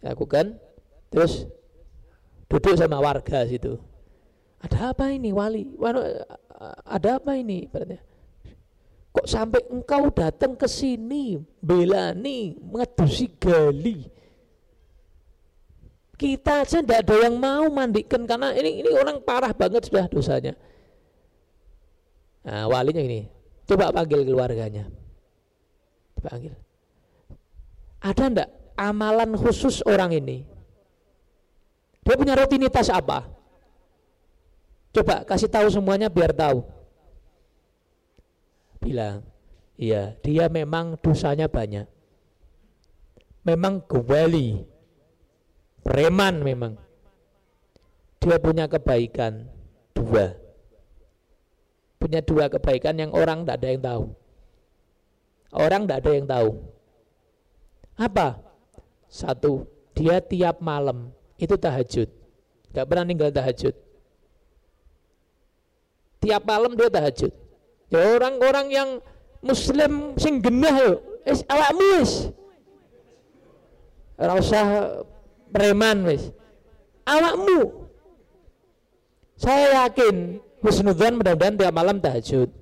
Dilakukan. Terus duduk sama warga situ. Ada apa ini wali? Ada apa ini? Berarti kok sampai engkau datang ke sini belani mengedusi gali kita aja tidak ada yang mau mandikan karena ini ini orang parah banget sudah dosanya. Nah, walinya ini, coba panggil keluarganya. Panggil. Ada ndak amalan khusus orang ini? Dia punya rutinitas apa? Coba kasih tahu semuanya biar tahu. Bilang, iya, dia memang dosanya banyak. Memang kembali preman memang. Dia punya kebaikan dua. Punya dua kebaikan yang orang tidak ada yang tahu. Orang tidak ada yang tahu. Apa? Satu dia tiap malam itu tahajud. Gak pernah ninggal tahajud. Tiap malam dia tahajud. Ya orang-orang yang muslim sing genah yo es awakmu wis preman wis. Awakmu. Saya yakin husnudzon mudah-mudahan tiap malam tahajud.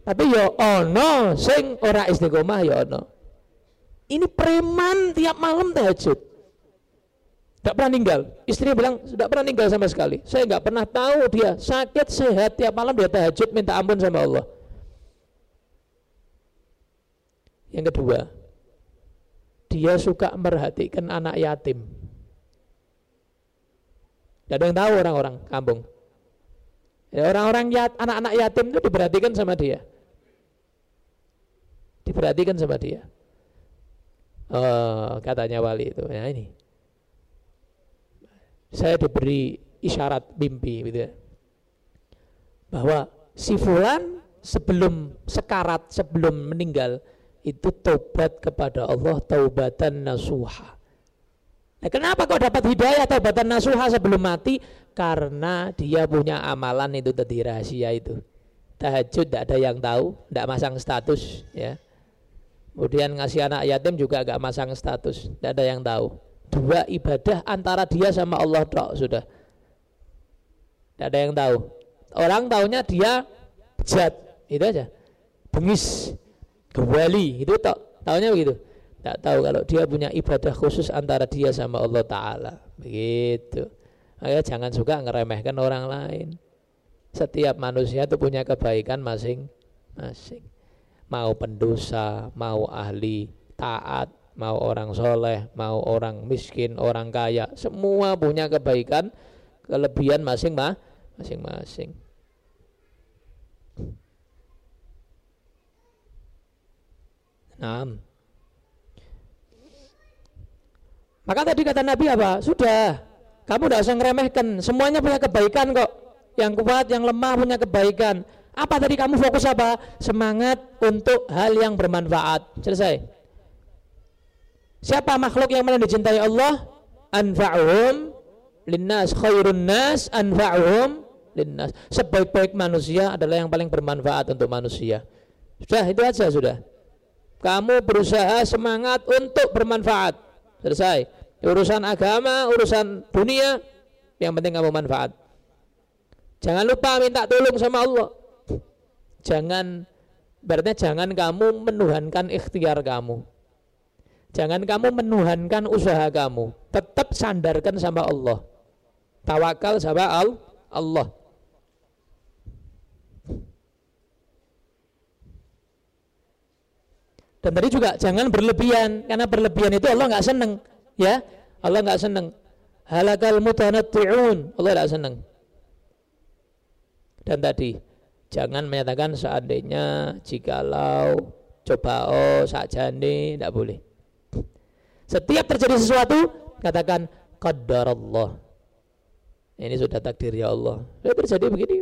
Tapi yo ya ono sing ora istiqomah yo ya ono. Ini preman tiap malam tahajud. Tidak pernah ninggal. Istrinya bilang tidak pernah ninggal sama sekali. Saya nggak pernah tahu dia sakit sehat tiap malam dia tahajud minta ampun sama Allah. Yang kedua dia suka merhatikan anak yatim tidak ada yang tahu orang-orang kampung. Ya, orang-orang yat, anak-anak yatim itu diperhatikan sama dia. Diperhatikan sama dia. Oh, katanya wali itu. Ya ini. Saya diberi isyarat mimpi gitu ya. Bahwa si fulan sebelum sekarat, sebelum meninggal itu tobat kepada Allah taubatan nasuha Nah, kenapa kau dapat hidayah taubatan nasuha sebelum mati? Karena dia punya amalan itu tadi rahasia itu. Tahajud tidak ada yang tahu, tidak masang status ya. Kemudian ngasih anak yatim juga agak masang status, tidak ada yang tahu. Dua ibadah antara dia sama Allah tok sudah. Tidak ada yang tahu. Orang tahunya dia bejat, itu aja. Bengis, kewali, itu tok. Tahunya begitu. Tak tahu kalau dia punya ibadah khusus antara dia sama Allah Ta'ala. Begitu. Makanya jangan suka ngeremehkan orang lain. Setiap manusia itu punya kebaikan masing-masing. Mau pendosa, mau ahli taat, mau orang soleh, mau orang miskin, orang kaya. Semua punya kebaikan, kelebihan masing-masing. Nah, Maka tadi kata Nabi apa? Sudah, kamu tidak usah ngeremehkan. Semuanya punya kebaikan kok. Yang kuat, yang lemah punya kebaikan. Apa tadi kamu fokus apa? Semangat untuk hal yang bermanfaat. Selesai. Siapa makhluk yang paling dicintai Allah? Anfa'uhum linnas khairun nas anfa'uhum linnas. Sebaik-baik manusia adalah yang paling bermanfaat untuk manusia. Sudah itu aja sudah. Kamu berusaha semangat untuk bermanfaat. Selesai. Urusan agama, urusan dunia, yang penting kamu manfaat. Jangan lupa minta tolong sama Allah. Jangan berarti jangan kamu menuhankan ikhtiar kamu. Jangan kamu menuhankan usaha kamu. Tetap sandarkan sama Allah. Tawakal sama Allah. Dan tadi juga jangan berlebihan karena berlebihan itu Allah nggak seneng, ya. Allah nggak seneng. Halakal mutanatti'un. Allah nggak seneng. Dan tadi jangan menyatakan seandainya jikalau coba oh saja nih tidak boleh. Setiap terjadi sesuatu katakan qadar Allah. Ini sudah takdir ya Allah. Sudah terjadi begini.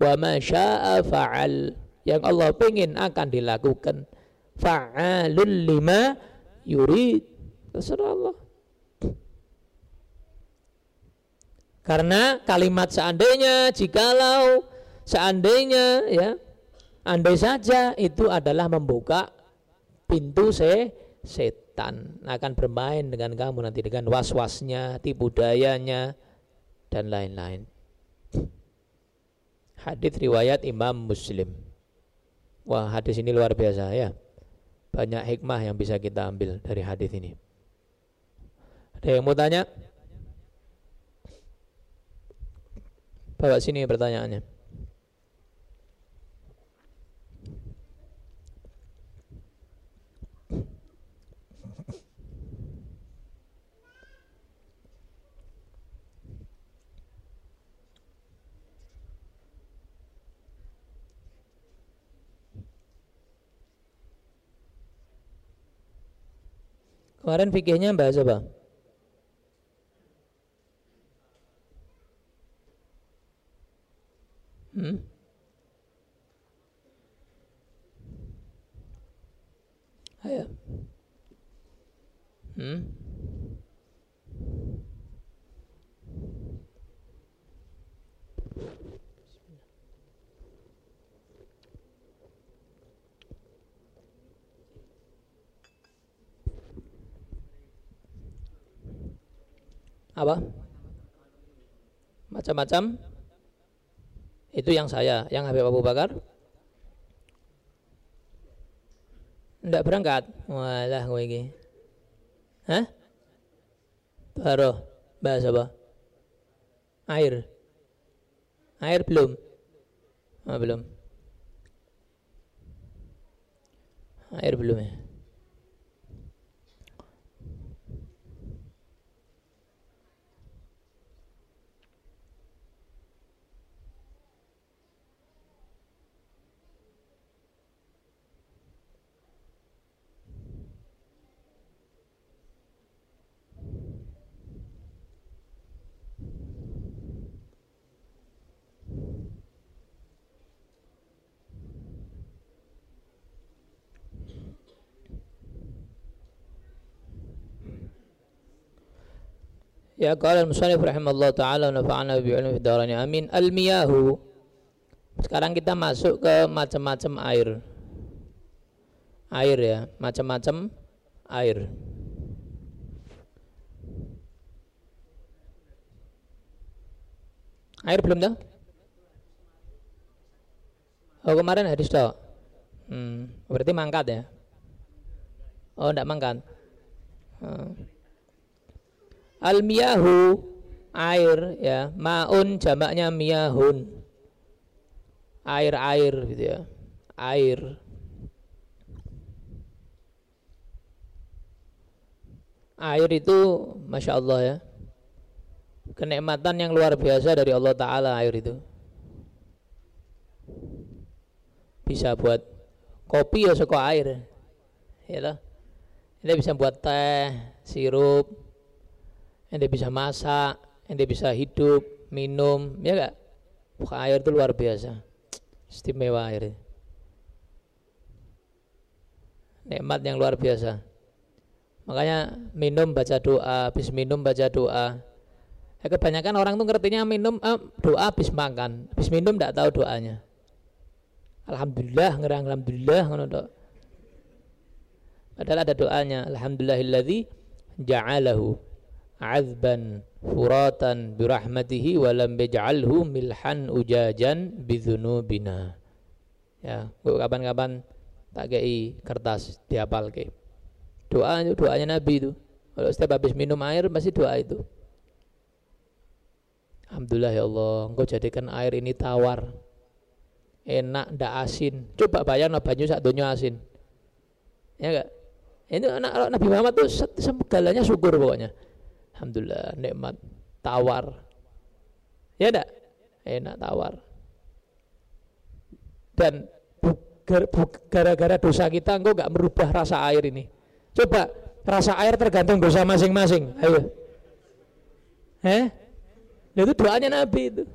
Wa ma syaa fa'al. Yang Allah pengen akan dilakukan fa'alun lima yurid terserah Allah karena kalimat seandainya jikalau seandainya ya andai saja itu adalah membuka pintu se setan. Akan bermain dengan kamu nanti dengan was-wasnya tipu dayanya dan lain-lain. Hadis riwayat Imam Muslim. Wah hadis ini luar biasa ya. Banyak hikmah yang bisa kita ambil dari hadis ini. Ada yang mau tanya? Bawa sini pertanyaannya. Kemarin fikihnya bahas apa? Hmm? Ayo. Hmm? apa macam-macam itu yang saya yang Habib Abu Bakar. Tidak berangkat? Walah gue ini hah? Baru. Bahas apa air. Air belum? Oh, belum. Air belum ya Ya qala al-musannif rahimallahu taala wa nafa'ana bi ilmi fi amin. Al-miyahu. Sekarang kita masuk ke macam-macam air. Air ya, macam-macam air. Air belum dah? Oh kemarin hadis toh. Hmm, berarti mangkat ya? Oh, enggak mangkat. Hmm. Al miyahu air ya, maun jamaknya miyahun. Air-air gitu ya. Air. Air itu Masya Allah ya Kenikmatan yang luar biasa dari Allah Ta'ala air itu Bisa buat kopi ya suka air Ya ente bisa buat teh sirup ente bisa masak ente bisa hidup minum ya enggak Wah, air itu luar biasa. Istimewa air. Nikmat yang luar biasa. Makanya minum baca doa. Habis minum baca doa. Ya, kebanyakan orang tuh ngertinya minum eh, doa habis makan. Habis minum tidak tahu doanya. Alhamdulillah ngerang alhamdulillah ngono Padahal ada doanya. Alhamdulillahilladzi ja'alahu azban furatan birahmatihi wa lam yaj'alhu milhan ujajan bidzunubina. Ya, kapan-kapan tak kei kertas dihafal ke. Doa doanya Nabi itu. Kalau setiap habis minum air pasti doa itu. Alhamdulillah ya Allah, engkau jadikan air ini tawar. Enak, ndak asin. Coba bayang banyu sak donya asin. Ya enggak? Ini anak Nabi Muhammad tuh segalanya syukur pokoknya. Alhamdulillah nikmat tawar. Ya enggak? Enak tawar. Dan gara-gara dosa kita engkau enggak merubah rasa air ini. Coba rasa air tergantung dosa masing-masing. Ayo. Eh? Itu doanya Nabi itu.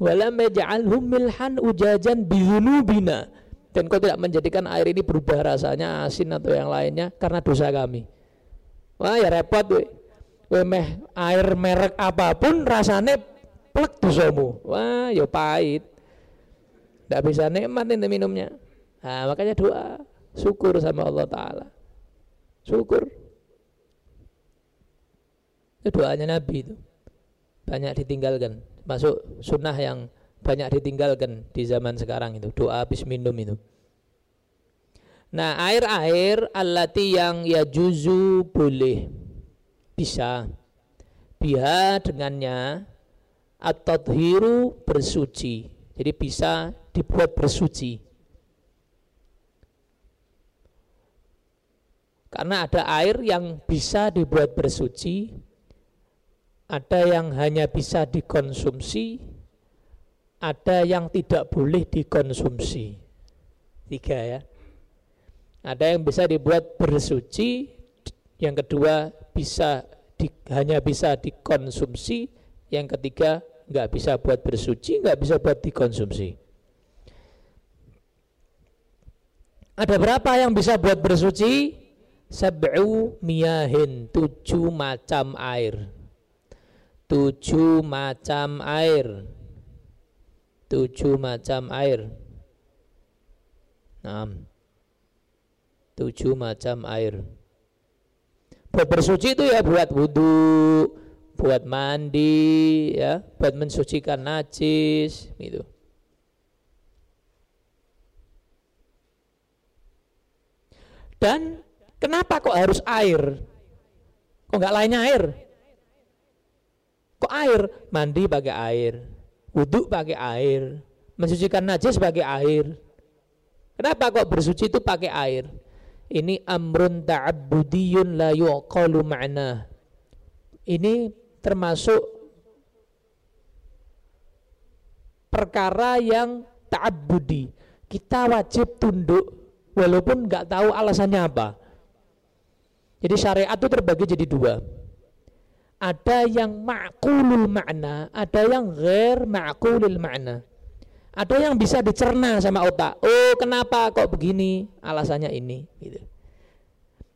Walam yaj'alhum milhan ujajan bidhunubina dan kau tidak menjadikan air ini berubah rasanya asin atau yang lainnya karena dosa kami wah ya repot. Meh air merek apa pun rasanya plek dosamu. Wah ya pahit. Tidak bisa nikmat ini minumnya. Nah, makanya doa. Syukur sama Allah Ta'ala. Syukur. Itu doanya Nabi itu. Banyak ditinggalkan. Masuk sunnah yang banyak ditinggalkan di zaman sekarang itu. Doa habis minum itu. Nah air-air alati yang ya juzu boleh bisa biha dengannya atau hiru bersuci jadi bisa dibuat bersuci karena ada air yang bisa dibuat bersuci ada yang hanya bisa dikonsumsi ada yang tidak boleh dikonsumsi. Tiga ya. Ada yang bisa dibuat bersuci, yang kedua bisa di, hanya bisa dikonsumsi, yang ketiga nggak bisa buat bersuci, nggak bisa buat dikonsumsi. Ada berapa yang bisa buat bersuci? Sab'u miyahin, tujuh macam air. Tujuh macam air tujuh macam air. Enam. Tujuh macam air. Buat bersuci itu ya buat wudhu, buat mandi, ya, buat mensucikan najis, gitu. Dan kenapa kok harus air? Kok nggak lainnya air? Kok air? Mandi pakai air, wudhu pakai air, mensucikan najis pakai air. Kenapa kok bersuci itu pakai air? Ini amrun ta'abbudiyun la yuqalu ma'na. Ini termasuk perkara yang ta'abbudi. Kita wajib tunduk walaupun nggak tahu alasannya apa. Jadi syariat itu terbagi jadi dua ada yang ma'kulul makna, ada yang ghair ma'kulul makna. Ada yang bisa dicerna sama otak. Oh, kenapa kok begini? Alasannya ini, gitu.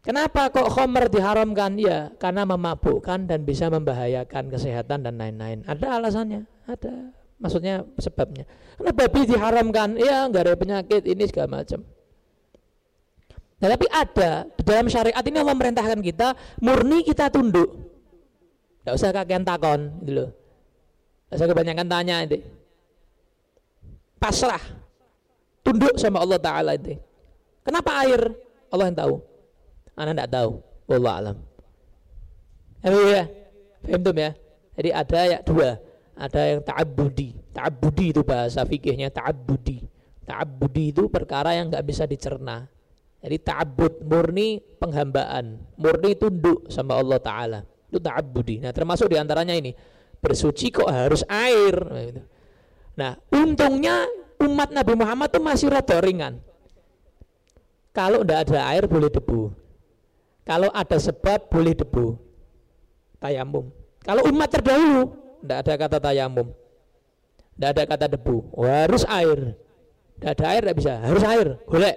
Kenapa kok khomer diharamkan? Ya, karena memabukkan dan bisa membahayakan kesehatan dan lain-lain. Ada alasannya, ada. Maksudnya sebabnya. Kenapa babi diharamkan? Ya, nggak ada penyakit ini segala macam. Nah, tapi ada di dalam syariat ini Allah merintahkan kita murni kita tunduk tidak usah kakean takon gitu loh. Tidak usah kebanyakan tanya. Pasrah. Tunduk sama Allah Ta'ala itu. Kenapa air? Allah yang tahu. Anda tidak tahu. Allah alam. Ya, Faham ya? Jadi ada ya dua. Ada yang ta'abudi. Ta'abudi itu bahasa fikihnya ta'abudi. Ta'abudi itu perkara yang nggak bisa dicerna. Jadi ta'abud murni penghambaan, murni tunduk sama Allah Ta'ala itu ta'abbudi. Nah, termasuk di antaranya ini bersuci kok harus air. Nah, untungnya umat Nabi Muhammad itu masih rada ringan. Kalau tidak ada air boleh debu. Kalau ada sebab boleh debu. Tayamum. Kalau umat terdahulu tidak ada kata tayamum. Tidak ada kata debu. Oh, harus air. Tidak ada air tidak bisa. Harus air. Boleh.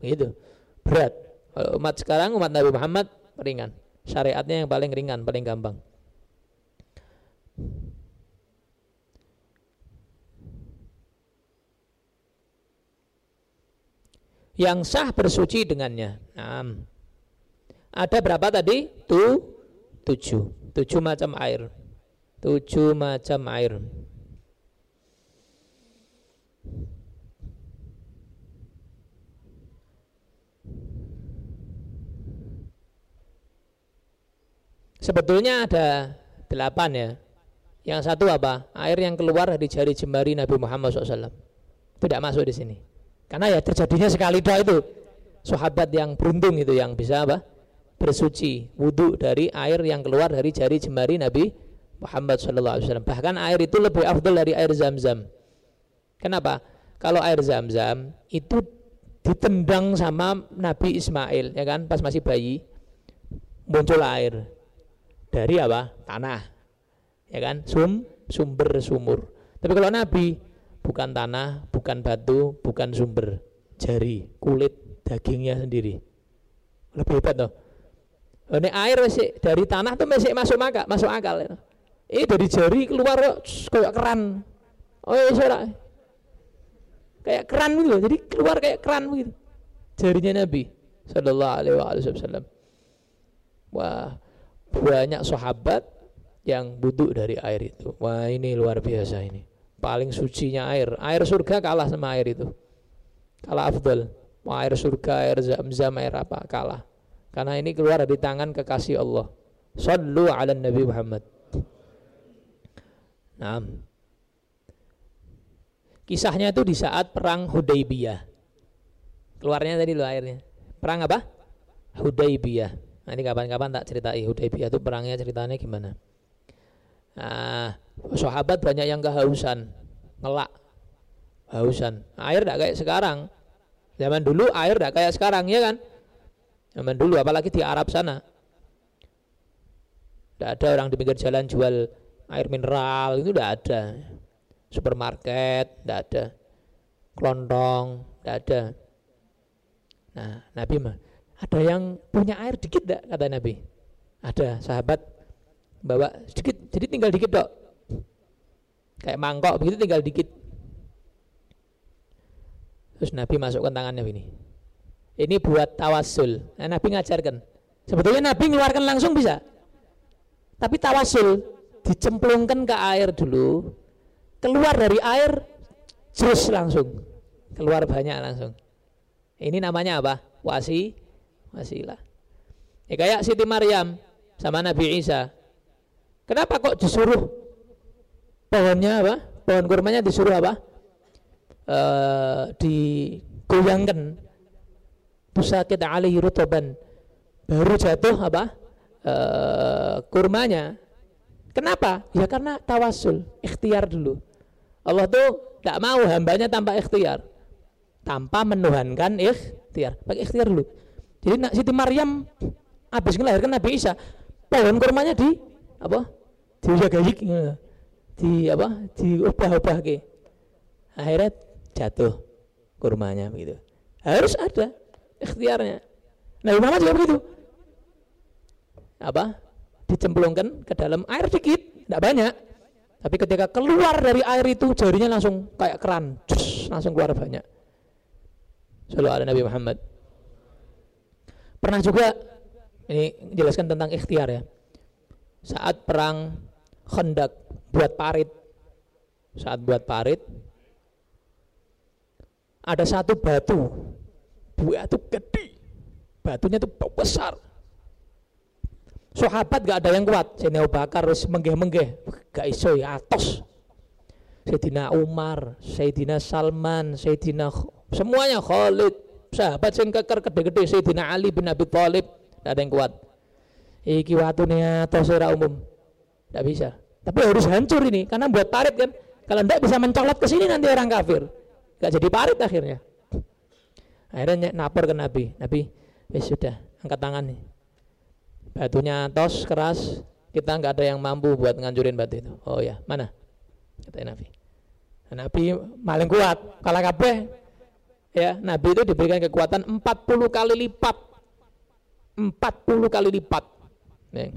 Begitu. Berat. Kalau umat sekarang umat Nabi Muhammad ringan. Syariatnya yang paling ringan, paling gampang. Yang sah bersuci dengannya. Nah, ada berapa tadi? Tu, tujuh. Tujuh macam air. Tujuh macam air. Sebetulnya ada delapan ya. Yang satu apa? Air yang keluar dari jari jemari Nabi Muhammad SAW. Tidak masuk di sini. Karena ya terjadinya sekali doa itu sahabat yang beruntung itu yang bisa apa? bersuci wudhu dari air yang keluar dari jari jemari Nabi Muhammad SAW. Bahkan air itu lebih afdal dari air zam-zam. Kenapa? Kalau air zam-zam itu ditendang sama Nabi Ismail ya kan pas masih bayi muncul air dari apa tanah ya kan sum sumber sumur tapi kalau Nabi bukan tanah, bukan batu, bukan sumber, jari, kulit, dagingnya sendiri. Lebih hebat toh. Ini air masih dari tanah tuh masih masuk maka, masuk akal. Ya. Ini dari jari keluar kayak keran. Oh iya saudara. Kayak keran gitu Jadi keluar kayak keran gitu. Jarinya Nabi sallallahu alaihi wasallam. Wah, banyak sahabat yang butuh dari air itu. Wah, ini luar biasa ini paling sucinya air. Air surga kalah sama air itu. Kalah afdal. Mau air surga air zam-zam air apa kalah. Karena ini keluar dari tangan kekasih Allah. Sallu ala nabi Muhammad. Nah kisahnya itu di saat perang Hudaybiyah. Keluarnya tadi lo airnya. Perang apa? Hudaybiyah. Nanti kapan-kapan tak ceritai Hudaybiyah itu perangnya ceritanya gimana Nah, sahabat banyak yang kehausan, ngelak, hausan. Air tidak kayak sekarang. Zaman dulu air tidak kayak sekarang, ya kan? Zaman dulu, apalagi di Arab sana. Tidak ada orang di pinggir jalan jual air mineral, itu tidak ada. Supermarket, tidak ada. Kelontong, tidak ada. Nah, Nabi mah, ada yang punya air dikit tidak, kata Nabi. Ada sahabat bawa sedikit jadi tinggal dikit dok. Kayak mangkok begitu tinggal dikit. Terus Nabi masukkan tangannya ini ini buat tawasul. Nah, Nabi ngajarkan. Sebetulnya Nabi ngeluarkan langsung bisa. Tapi tawasul dicemplungkan ke air dulu. Keluar dari air terus langsung. Keluar banyak langsung. Ini namanya apa? Wasi wasilah. Ya kayak Siti Maryam sama Nabi Isa Kenapa kok disuruh pohonnya apa? Pohon kurmanya disuruh apa? E, digoyangkan. Pusakit alaihi rutoban. Baru jatuh apa? E, kurmanya. Kenapa? Ya karena tawasul, ikhtiar dulu. Allah tuh tidak mau hambanya tanpa ikhtiar. Tanpa menuhankan ikhtiar. Pakai ikhtiar dulu. Jadi Siti Maryam habis melahirkan Nabi Isa, pohon kurmanya di apa? Dijaga di apa? Diubah-ubah ke akhirnya jatuh kurmanya begitu. Harus ada ikhtiarnya. Nabi Muhammad juga begitu. Apa? Dicemplungkan ke dalam air dikit tidak banyak. Tapi ketika keluar dari air itu jarinya langsung kayak keran. Cus, langsung keluar banyak. Selalu ada Nabi Muhammad. Pernah juga ini jelaskan tentang ikhtiar ya. Saat perang hendak buat parit. Saat buat parit ada satu batu. Batu gede. Batunya itu besar. Sahabat gak ada yang kuat. Sayyidina Abu Bakar harus menggeh-menggeh. Gak iso ya atos. Sayyidina Umar Sayyidina Salman Sayyidina semuanya Khalid. Sahabat yang keker gede-gede Sayyidina Ali bin Abi Thalib. Gak ada yang kuat. Iki watune atos umum. Tidak bisa. Tapi harus hancur ini karena buat parit kan. Kalau tidak bisa mencolot ke sini nanti orang kafir. Gak jadi parit akhirnya. Akhirnya napor ke Nabi. Nabi, wis sudah, angkat tangan nih. Batunya tos keras, kita nggak ada yang mampu buat ngancurin batu itu. Oh ya, mana? Kata Nabi. Nah, Nabi paling kuat, kalah kabeh. Ya, Nabi itu diberikan kekuatan 40 kali lipat. 40 kali lipat. Ya.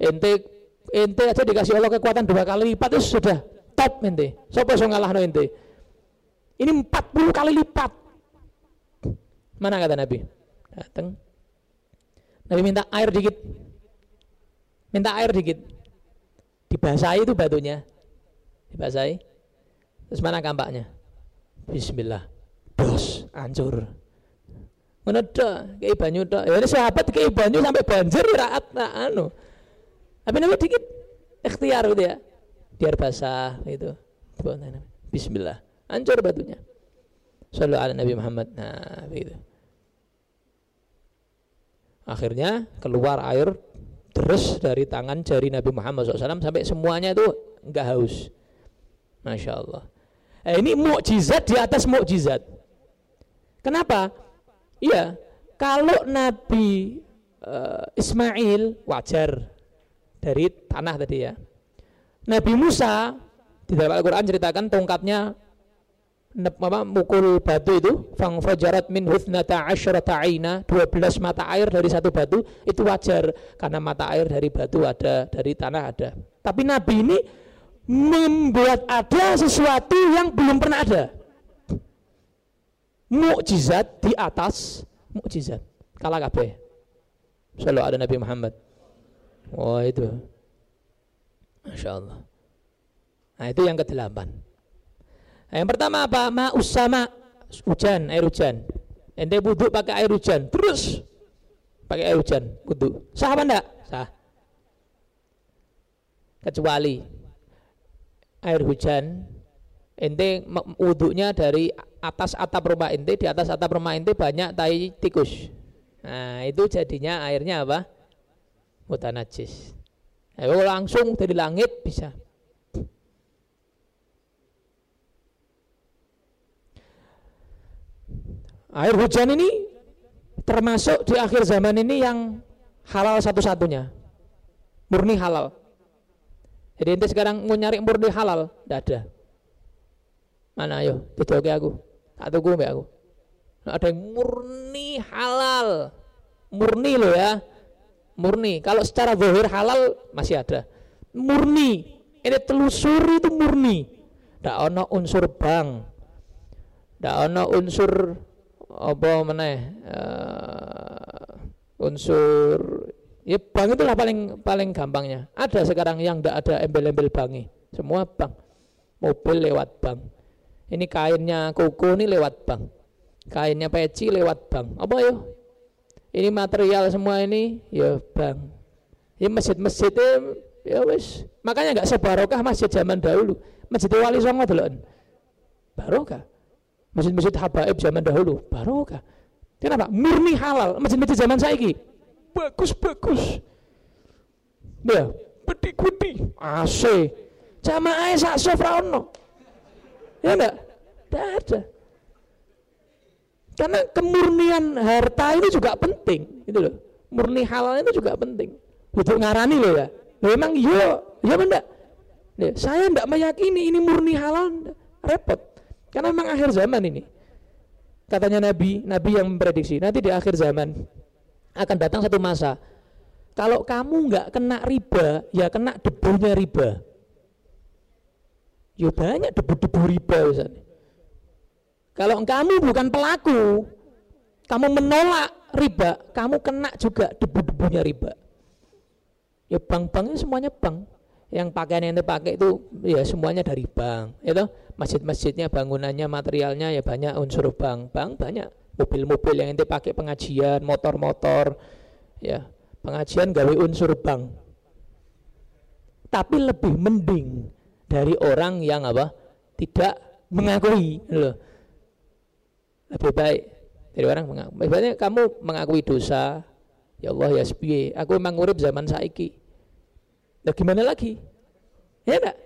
Ente ente aja dikasih Allah kekuatan dua kali lipat itu sudah top ente. Sopo so ngalah no ente. Ini 40 kali lipat. Mana kata Nabi? Datang. Nabi minta air dikit. Minta air dikit. Dibasahi itu batunya. Dibasahi. Terus mana kampaknya? Bismillah. Bos, hancur. Mana kayak banyu. Ya ini sahabat kayak banyu sampai banjir raat nah, anu. Tapi Nabi dikit ikhtiar gitu ya. Biar basah itu. Bismillah. Hancur batunya. Sallu ala Nabi Muhammad. Nah, begitu. Akhirnya keluar air terus dari tangan jari Nabi Muhammad SAW sampai semuanya itu enggak haus. Masya Allah. Eh, ini mukjizat di atas mukjizat. Kenapa? Iya, kalau Nabi uh, Ismail wajar dari tanah tadi ya. Nabi Musa di dalam Al-Quran ceritakan tongkatnya apa, mukul batu itu fang fajarat min huthnata asyrata aina 12 mata air dari satu batu itu wajar karena mata air dari batu ada dari tanah ada. Tapi Nabi ini membuat ada sesuatu yang belum pernah ada. Mukjizat di atas mukjizat. Kalah kabeh. Selalu ada Nabi Muhammad wah itu Masya Allah nah itu yang kedelapan Nah, yang pertama apa? Ma usama hujan, air hujan. Ente wudhu pakai air hujan, terus pakai air hujan, wudhu. Sah apa enggak? Sah. Kecuali air hujan, ente wudhunya dari atas atap rumah ente, di atas atap rumah ente banyak tai tikus. Nah, itu jadinya airnya apa? Mutanajis. Nah, langsung dari langit bisa. Air hujan ini termasuk di akhir zaman ini yang halal satu-satunya. Murni halal. Jadi ente sekarang mau nyari murni halal, tidak ada. Mana ayo, tutup aku. Tak tunggu mbak aku. Ada yang murni halal. Murni loh ya. Murni. Kalau secara zahir halal masih ada. Murni. Ini telusuri itu murni. Tidak ono unsur bang. Tidak ono unsur apa meneh uh, unsur ya bank itulah paling paling gampangnya ada sekarang yang tidak ada embel-embel bank semua bank mobil lewat bank ini kainnya koko ini lewat bank kainnya peci lewat bank apa yo ini material semua ini ya bank ya masjid-masjid ya wis makanya nggak sebarokah masjid zaman dahulu masjid wali songo dulu barokah Masjid-masjid habaib zaman dahulu barokah. Kenapa? Murni halal. Masjid-masjid zaman saiki bagus-bagus. Ya, peti-peti, AC. Jamaah sak sofra. Ya enggak? Enggak ada. Karena kemurnian harta ini juga penting, gitu loh. Murni halal itu juga penting. Untuk ngarani loh ya. Memang yo, ya enggak? Ya, saya enggak meyakini ini murni halal, repot. Karena memang akhir zaman ini. Katanya Nabi, Nabi yang memprediksi nanti di akhir zaman akan datang satu masa. Kalau kamu nggak kena riba, ya kena debunya riba. Ya banyak debu-debu riba misalnya. Kalau kamu bukan pelaku, kamu menolak riba, kamu kena juga debu-debunya riba. Ya bank-banknya semuanya bank. Yang pakaian yang dipakai itu ya semuanya dari bank itu masjid-masjidnya bangunannya materialnya ya banyak unsur bank. Bank banyak. Mobil-mobil yang ente pakai pengajian motor-motor ya. Pengajian gawe unsur bank. Tapi lebih mending dari orang yang apa? Tidak mengakui loh lebih baik dari orang mengakui Ibaratnya kamu mengakui dosa ya Allah ya sepiye aku memang urip zaman saiki Nah gimana lagi? Ya enggak?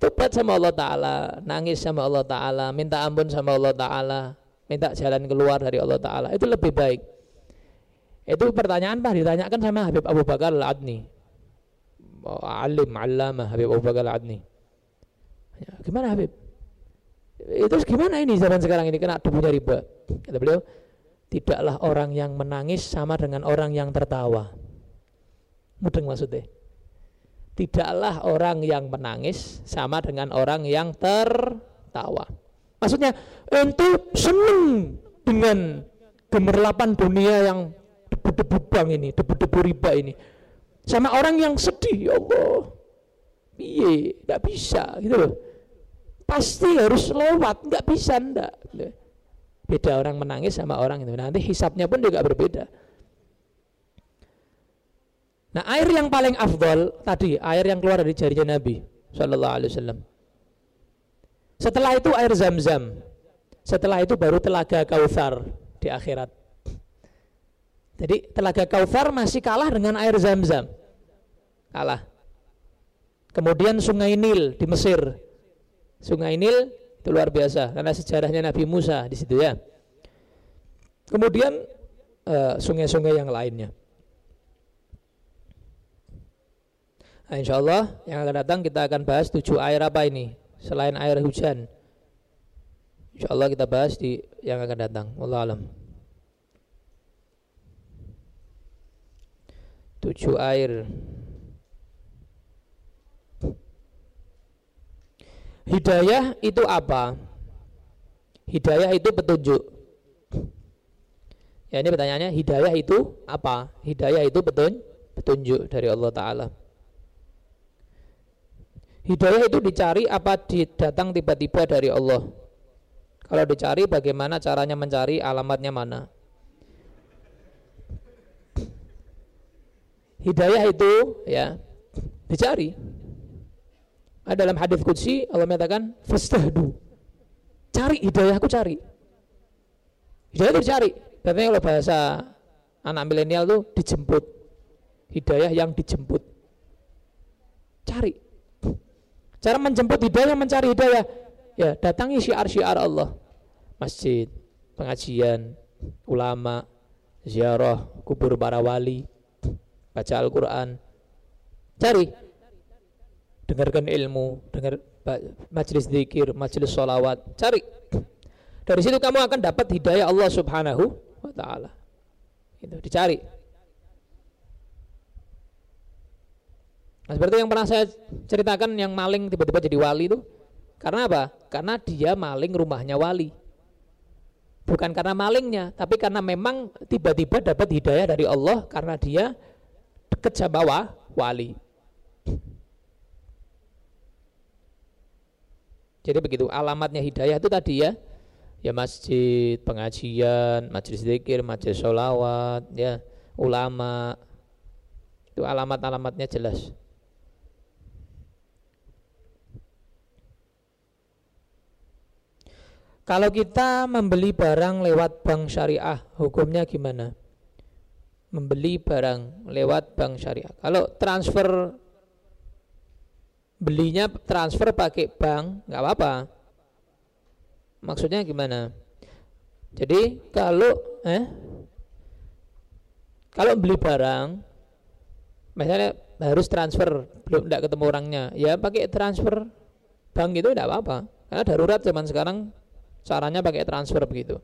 Tobat sama Allah Ta'ala, nangis sama Allah Ta'ala, minta ampun sama Allah Ta'ala, minta jalan keluar dari Allah Ta'ala. Itu lebih baik. Itu pertanyaan Pak ditanyakan sama Habib Abu Bakar Al-Adni. Alim, alama Habib Abu Bakar Al-Adni. Ya, gimana Habib? Itu gimana ini zaman sekarang ini kena debunya riba? Kata beliau, tidaklah orang yang menangis sama dengan orang yang tertawa. Mudeng maksudnya. Tidaklah orang yang menangis sama dengan orang yang tertawa. Maksudnya, itu seneng dengan gemerlapan dunia yang debu-debu bank ini, debu-debu riba ini. Sama orang yang sedih, ya Allah. Iya, nggak bisa gitu loh. Pasti harus lewat, nggak bisa ndak. Beda orang menangis sama orang itu. Nanti hisapnya pun juga berbeda. Nah, air yang paling afdol tadi, air yang keluar dari jarinya Nabi Shallallahu alaihi wasallam. Setelah itu air Zam-Zam. Setelah itu baru telaga Kautsar di akhirat. Jadi telaga Kautsar masih kalah dengan air Zam-Zam. Kalah. Kemudian Sungai Nil di Mesir. Sungai Nil itu luar biasa karena sejarahnya Nabi Musa di situ ya. Kemudian eh, sungai-sungai uh, yang lainnya. Nah, insya Allah yang akan datang kita akan bahas tujuh air apa ini selain air hujan. Insya Allah kita bahas di yang akan datang. Allah alam. Tujuh air. Hidayah itu apa? Hidayah itu petunjuk. Ya ini pertanyaannya, hidayah itu apa? Hidayah itu petun, petunjuk dari Allah Ta'ala. Hidayah itu dicari apa datang tiba-tiba dari Allah? Kalau dicari bagaimana caranya mencari alamatnya mana? Hidayah itu ya dicari. Ada dalam hadis qudsi Allah mengatakan fastahdu. Cari hidayah aku cari. Hidayah itu dicari. Berarti kalau bahasa anak milenial tuh dijemput. Hidayah yang dijemput. Cari. Cara menjemput hidayah, mencari hidayah ya datangi syiar-syiar Allah masjid pengajian ulama ziarah kubur para wali baca Al-Quran cari dengarkan ilmu dengar majelis zikir majelis sholawat cari dari situ kamu akan dapat hidayah Allah subhanahu wa ta'ala itu dicari Nah, seperti yang pernah saya ceritakan yang maling tiba-tiba jadi wali itu karena apa? Karena dia maling rumahnya wali. Bukan karena malingnya, tapi karena memang tiba-tiba dapat hidayah dari Allah karena dia dekat sama wali. Jadi begitu alamatnya hidayah itu tadi ya, ya masjid, pengajian, majelis zikir, majelis sholawat, ya ulama, itu alamat-alamatnya jelas. Kalau kita membeli barang lewat bank syariah, hukumnya gimana? Membeli barang lewat bank syariah. Kalau transfer belinya transfer pakai bank, nggak apa-apa. Maksudnya gimana? Jadi kalau eh kalau beli barang, misalnya harus transfer belum tidak ketemu orangnya, ya pakai transfer bank itu tidak apa-apa. Karena darurat zaman sekarang Caranya pakai transfer begitu.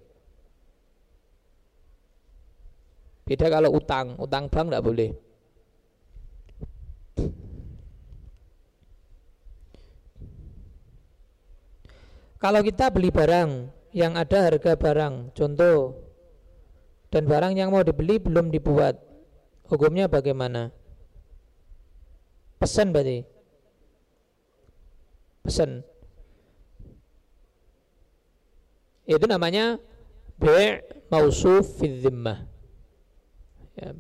Beda kalau utang, utang bank tidak boleh. Kalau kita beli barang yang ada harga barang, contoh, dan barang yang mau dibeli belum dibuat, hukumnya bagaimana? Pesan berarti. Pesan. itu namanya bi' mausuf fi ya,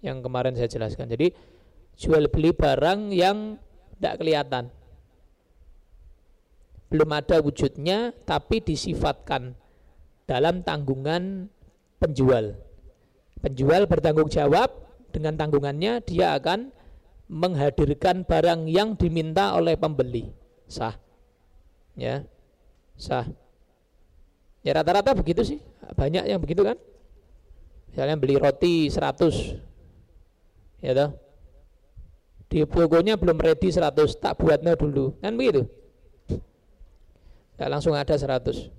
yang kemarin saya jelaskan jadi jual beli barang yang tidak kelihatan belum ada wujudnya tapi disifatkan dalam tanggungan penjual penjual bertanggung jawab dengan tanggungannya dia akan menghadirkan barang yang diminta oleh pembeli sah ya sah Ya rata-rata begitu sih. Banyak yang begitu kan? Misalnya beli roti 100. Ya toh? Di belum ready 100, tak buatnya dulu. Kan begitu? Ya langsung ada 100.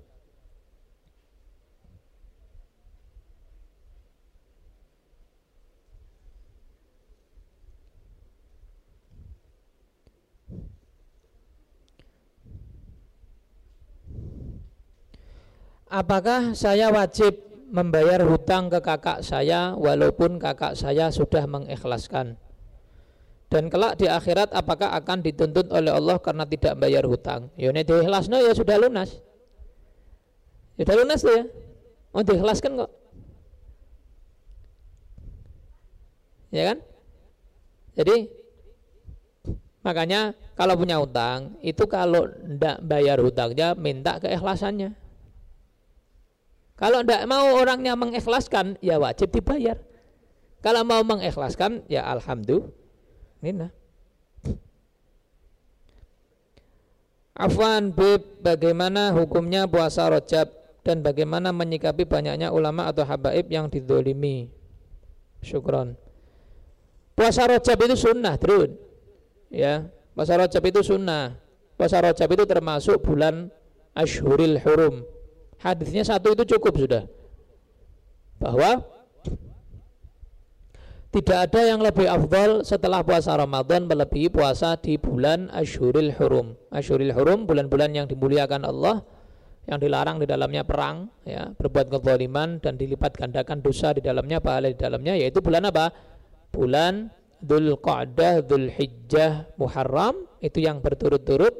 Apakah saya wajib membayar hutang ke kakak saya walaupun kakak saya sudah mengikhlaskan? Dan kelak di akhirat apakah akan dituntut oleh Allah karena tidak bayar hutang? Ya ini diikhlasno ya sudah lunas. Sudah lunas ya. Mau diikhlaskan kok. Ya kan? Jadi makanya kalau punya hutang itu kalau tidak bayar hutangnya minta keikhlasannya. Kalau tidak mau orangnya mengikhlaskan, ya wajib dibayar. Kalau mau mengikhlaskan, ya alhamdulillah. Afwan Bib, bagaimana hukumnya puasa rojab dan bagaimana menyikapi banyaknya ulama atau habaib yang didolimi? Syukron. Puasa rojab itu sunnah, terus. Ya, puasa rojab itu sunnah. Puasa rojab itu termasuk bulan Ashuril Hurum, Hadisnya satu itu cukup sudah. Bahwa tidak ada yang lebih afdal setelah puasa Ramadan melebihi puasa di bulan Ashuril Hurum. Ashuril Hurum bulan-bulan yang dimuliakan Allah yang dilarang di dalamnya perang ya, berbuat kezaliman dan dilipat gandakan dosa di dalamnya pahala di dalamnya yaitu bulan apa? Bulan Dhul Qa'dah, Dhul Hijjah, Muharram itu yang berturut-turut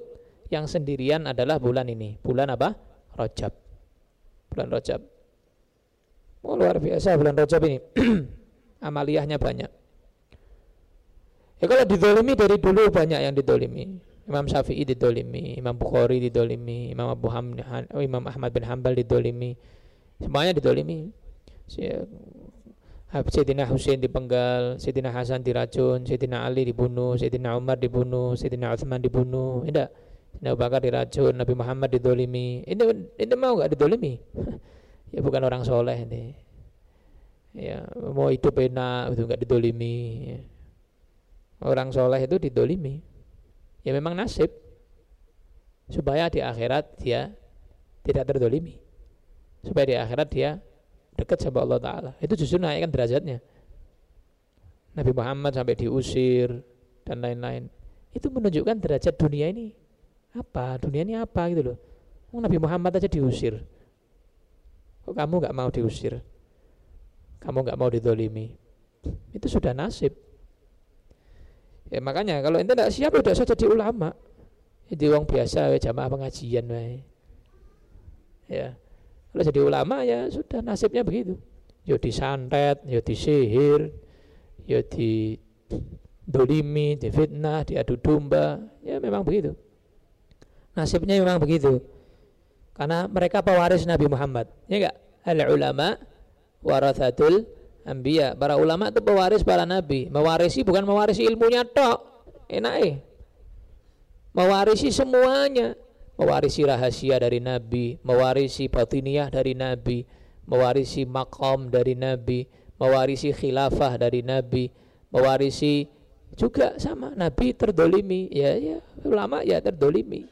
yang sendirian adalah bulan ini. Bulan apa? Rajab bulan Rajab. Oh, luar biasa bulan Rajab ini. Amaliyahnya banyak. Ya kalau didolimi dari dulu banyak yang didolimi. Imam Syafi'i didolimi, Imam Bukhari didolimi, Imam Abu Hamd, Imam Ahmad bin Hambal didolimi. Semuanya didolimi. Sayyidina Husain dipenggal, Sayyidina Hasan diracun, Sayyidina Ali dibunuh, Sayyidina Umar dibunuh, Sayyidina Uthman dibunuh. Tidak. Nabi Bakar diracun, Nabi Muhammad didolimi. Ini ini mau nggak didolimi? ya bukan orang soleh ini. Ya mau hidup enak itu nggak didolimi. Orang soleh itu didolimi. Ya memang nasib. Supaya di akhirat dia tidak terdolimi. Supaya di akhirat dia dekat sama Allah Ta'ala. Itu justru naikkan derajatnya. Nabi Muhammad sampai diusir dan lain-lain. Itu menunjukkan derajat dunia ini apa dunia ini apa gitu loh Nabi Muhammad aja diusir kok kamu nggak mau diusir kamu nggak mau didolimi itu sudah nasib ya makanya kalau ente tidak siap udah saja jadi ulama jadi uang biasa ya jamaah pengajian wae ya kalau jadi ulama ya sudah nasibnya begitu yo disantet yo disihir yo di dolimi, difitnah, diadu domba, ya memang begitu. Nasibnya memang begitu. Karena mereka pewaris Nabi Muhammad. Ya enggak? Al ulama warathatul anbiya. Para ulama itu pewaris para nabi. Mewarisi bukan mewarisi ilmunya tok. Enak eh. Mewarisi semuanya. Mewarisi rahasia dari nabi, mewarisi batiniah dari nabi, mewarisi makom dari nabi, mewarisi khilafah dari nabi, mewarisi juga sama nabi terdolimi ya ya ulama ya terdolimi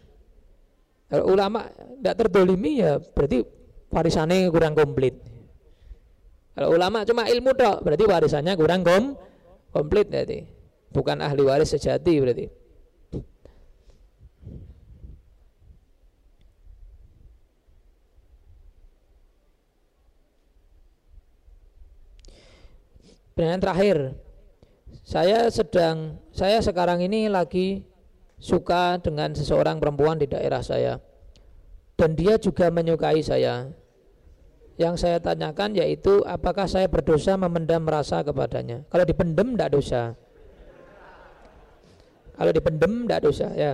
kalau ulama tidak terdolimi ya berarti warisannya kurang komplit. Kalau ulama cuma ilmu dok, berarti warisannya kurang kom komplit berarti. Bukan ahli waris sejati berarti. Pertanyaan terakhir, saya sedang, saya sekarang ini lagi suka dengan seseorang perempuan di daerah saya dan dia juga menyukai saya yang saya tanyakan yaitu apakah saya berdosa memendam rasa kepadanya? Kalau dipendem tidak dosa. Kalau dipendem tidak dosa ya.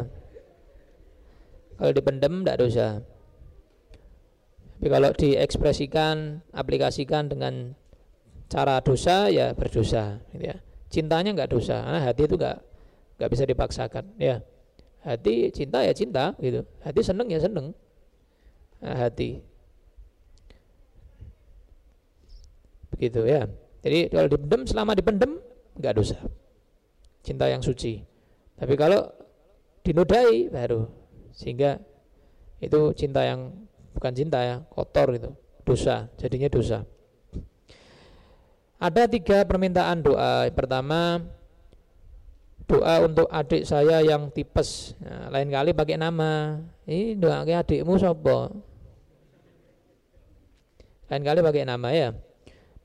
Kalau dipendem tidak dosa. Tapi kalau diekspresikan aplikasikan dengan cara dosa ya berdosa gitu ya. Cintanya nggak dosa karena hati itu nggak nggak bisa dipaksakan ya. Hati cinta ya cinta gitu. Hati seneng ya seneng. Nah, hati Begitu ya. Jadi kalau dipendem selama dipendem nggak dosa. Cinta yang suci. Tapi kalau dinodai baru sehingga itu cinta yang bukan cinta ya, kotor itu, dosa, jadinya dosa. Ada tiga permintaan doa. Pertama, doa untuk adik saya yang tipes. Nah, lain kali pakai nama. Ini doa adikmu sopo. Lain kali pakai nama ya.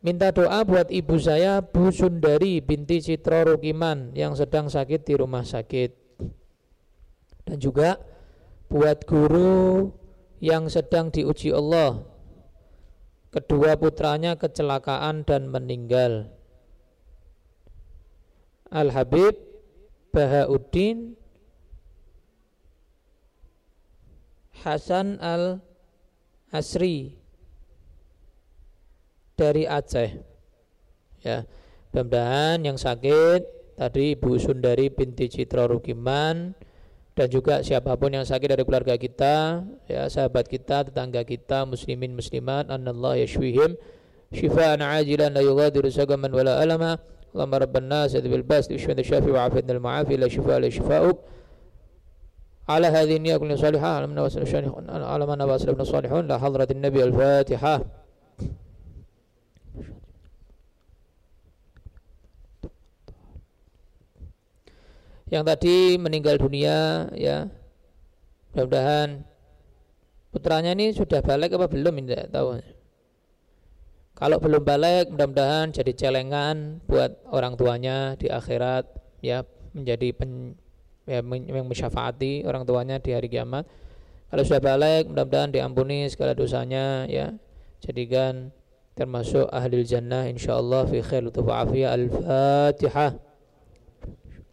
Minta doa buat ibu saya Bu Sundari binti Citro Rukiman yang sedang sakit di rumah sakit. Dan juga buat guru yang sedang diuji Allah. Kedua putranya kecelakaan dan meninggal. Al-Habib Bahauddin Hasan Al-Asri dari Aceh. Ya, mudah-mudahan yang sakit tadi Ibu Sundari binti Citra Rukiman dan juga siapapun yang sakit dari keluarga kita, ya sahabat kita, tetangga kita, muslimin muslimat, anallah yashwihim shifaan ajilan la yughadiru sagaman wala alama. Allahumma rabban nas bil bas ishfa syafi wa afidna al mu'afi la shifa la shifa'uk. على هذه النية كل صالحة على من على من نبأ الصالحون لا حضرة النبي الفاتحة yang tadi meninggal dunia ya. Mudah-mudahan putranya ini sudah balik apa belum tidak tahu. Kalau belum balik mudah-mudahan jadi celengan buat orang tuanya di akhirat ya menjadi pen, ya, yang mensyafaati orang tuanya di hari kiamat. Kalau sudah balik mudah-mudahan diampuni segala dosanya ya. Jadikan termasuk ahli jannah insyaallah fi khair wa al-fatihah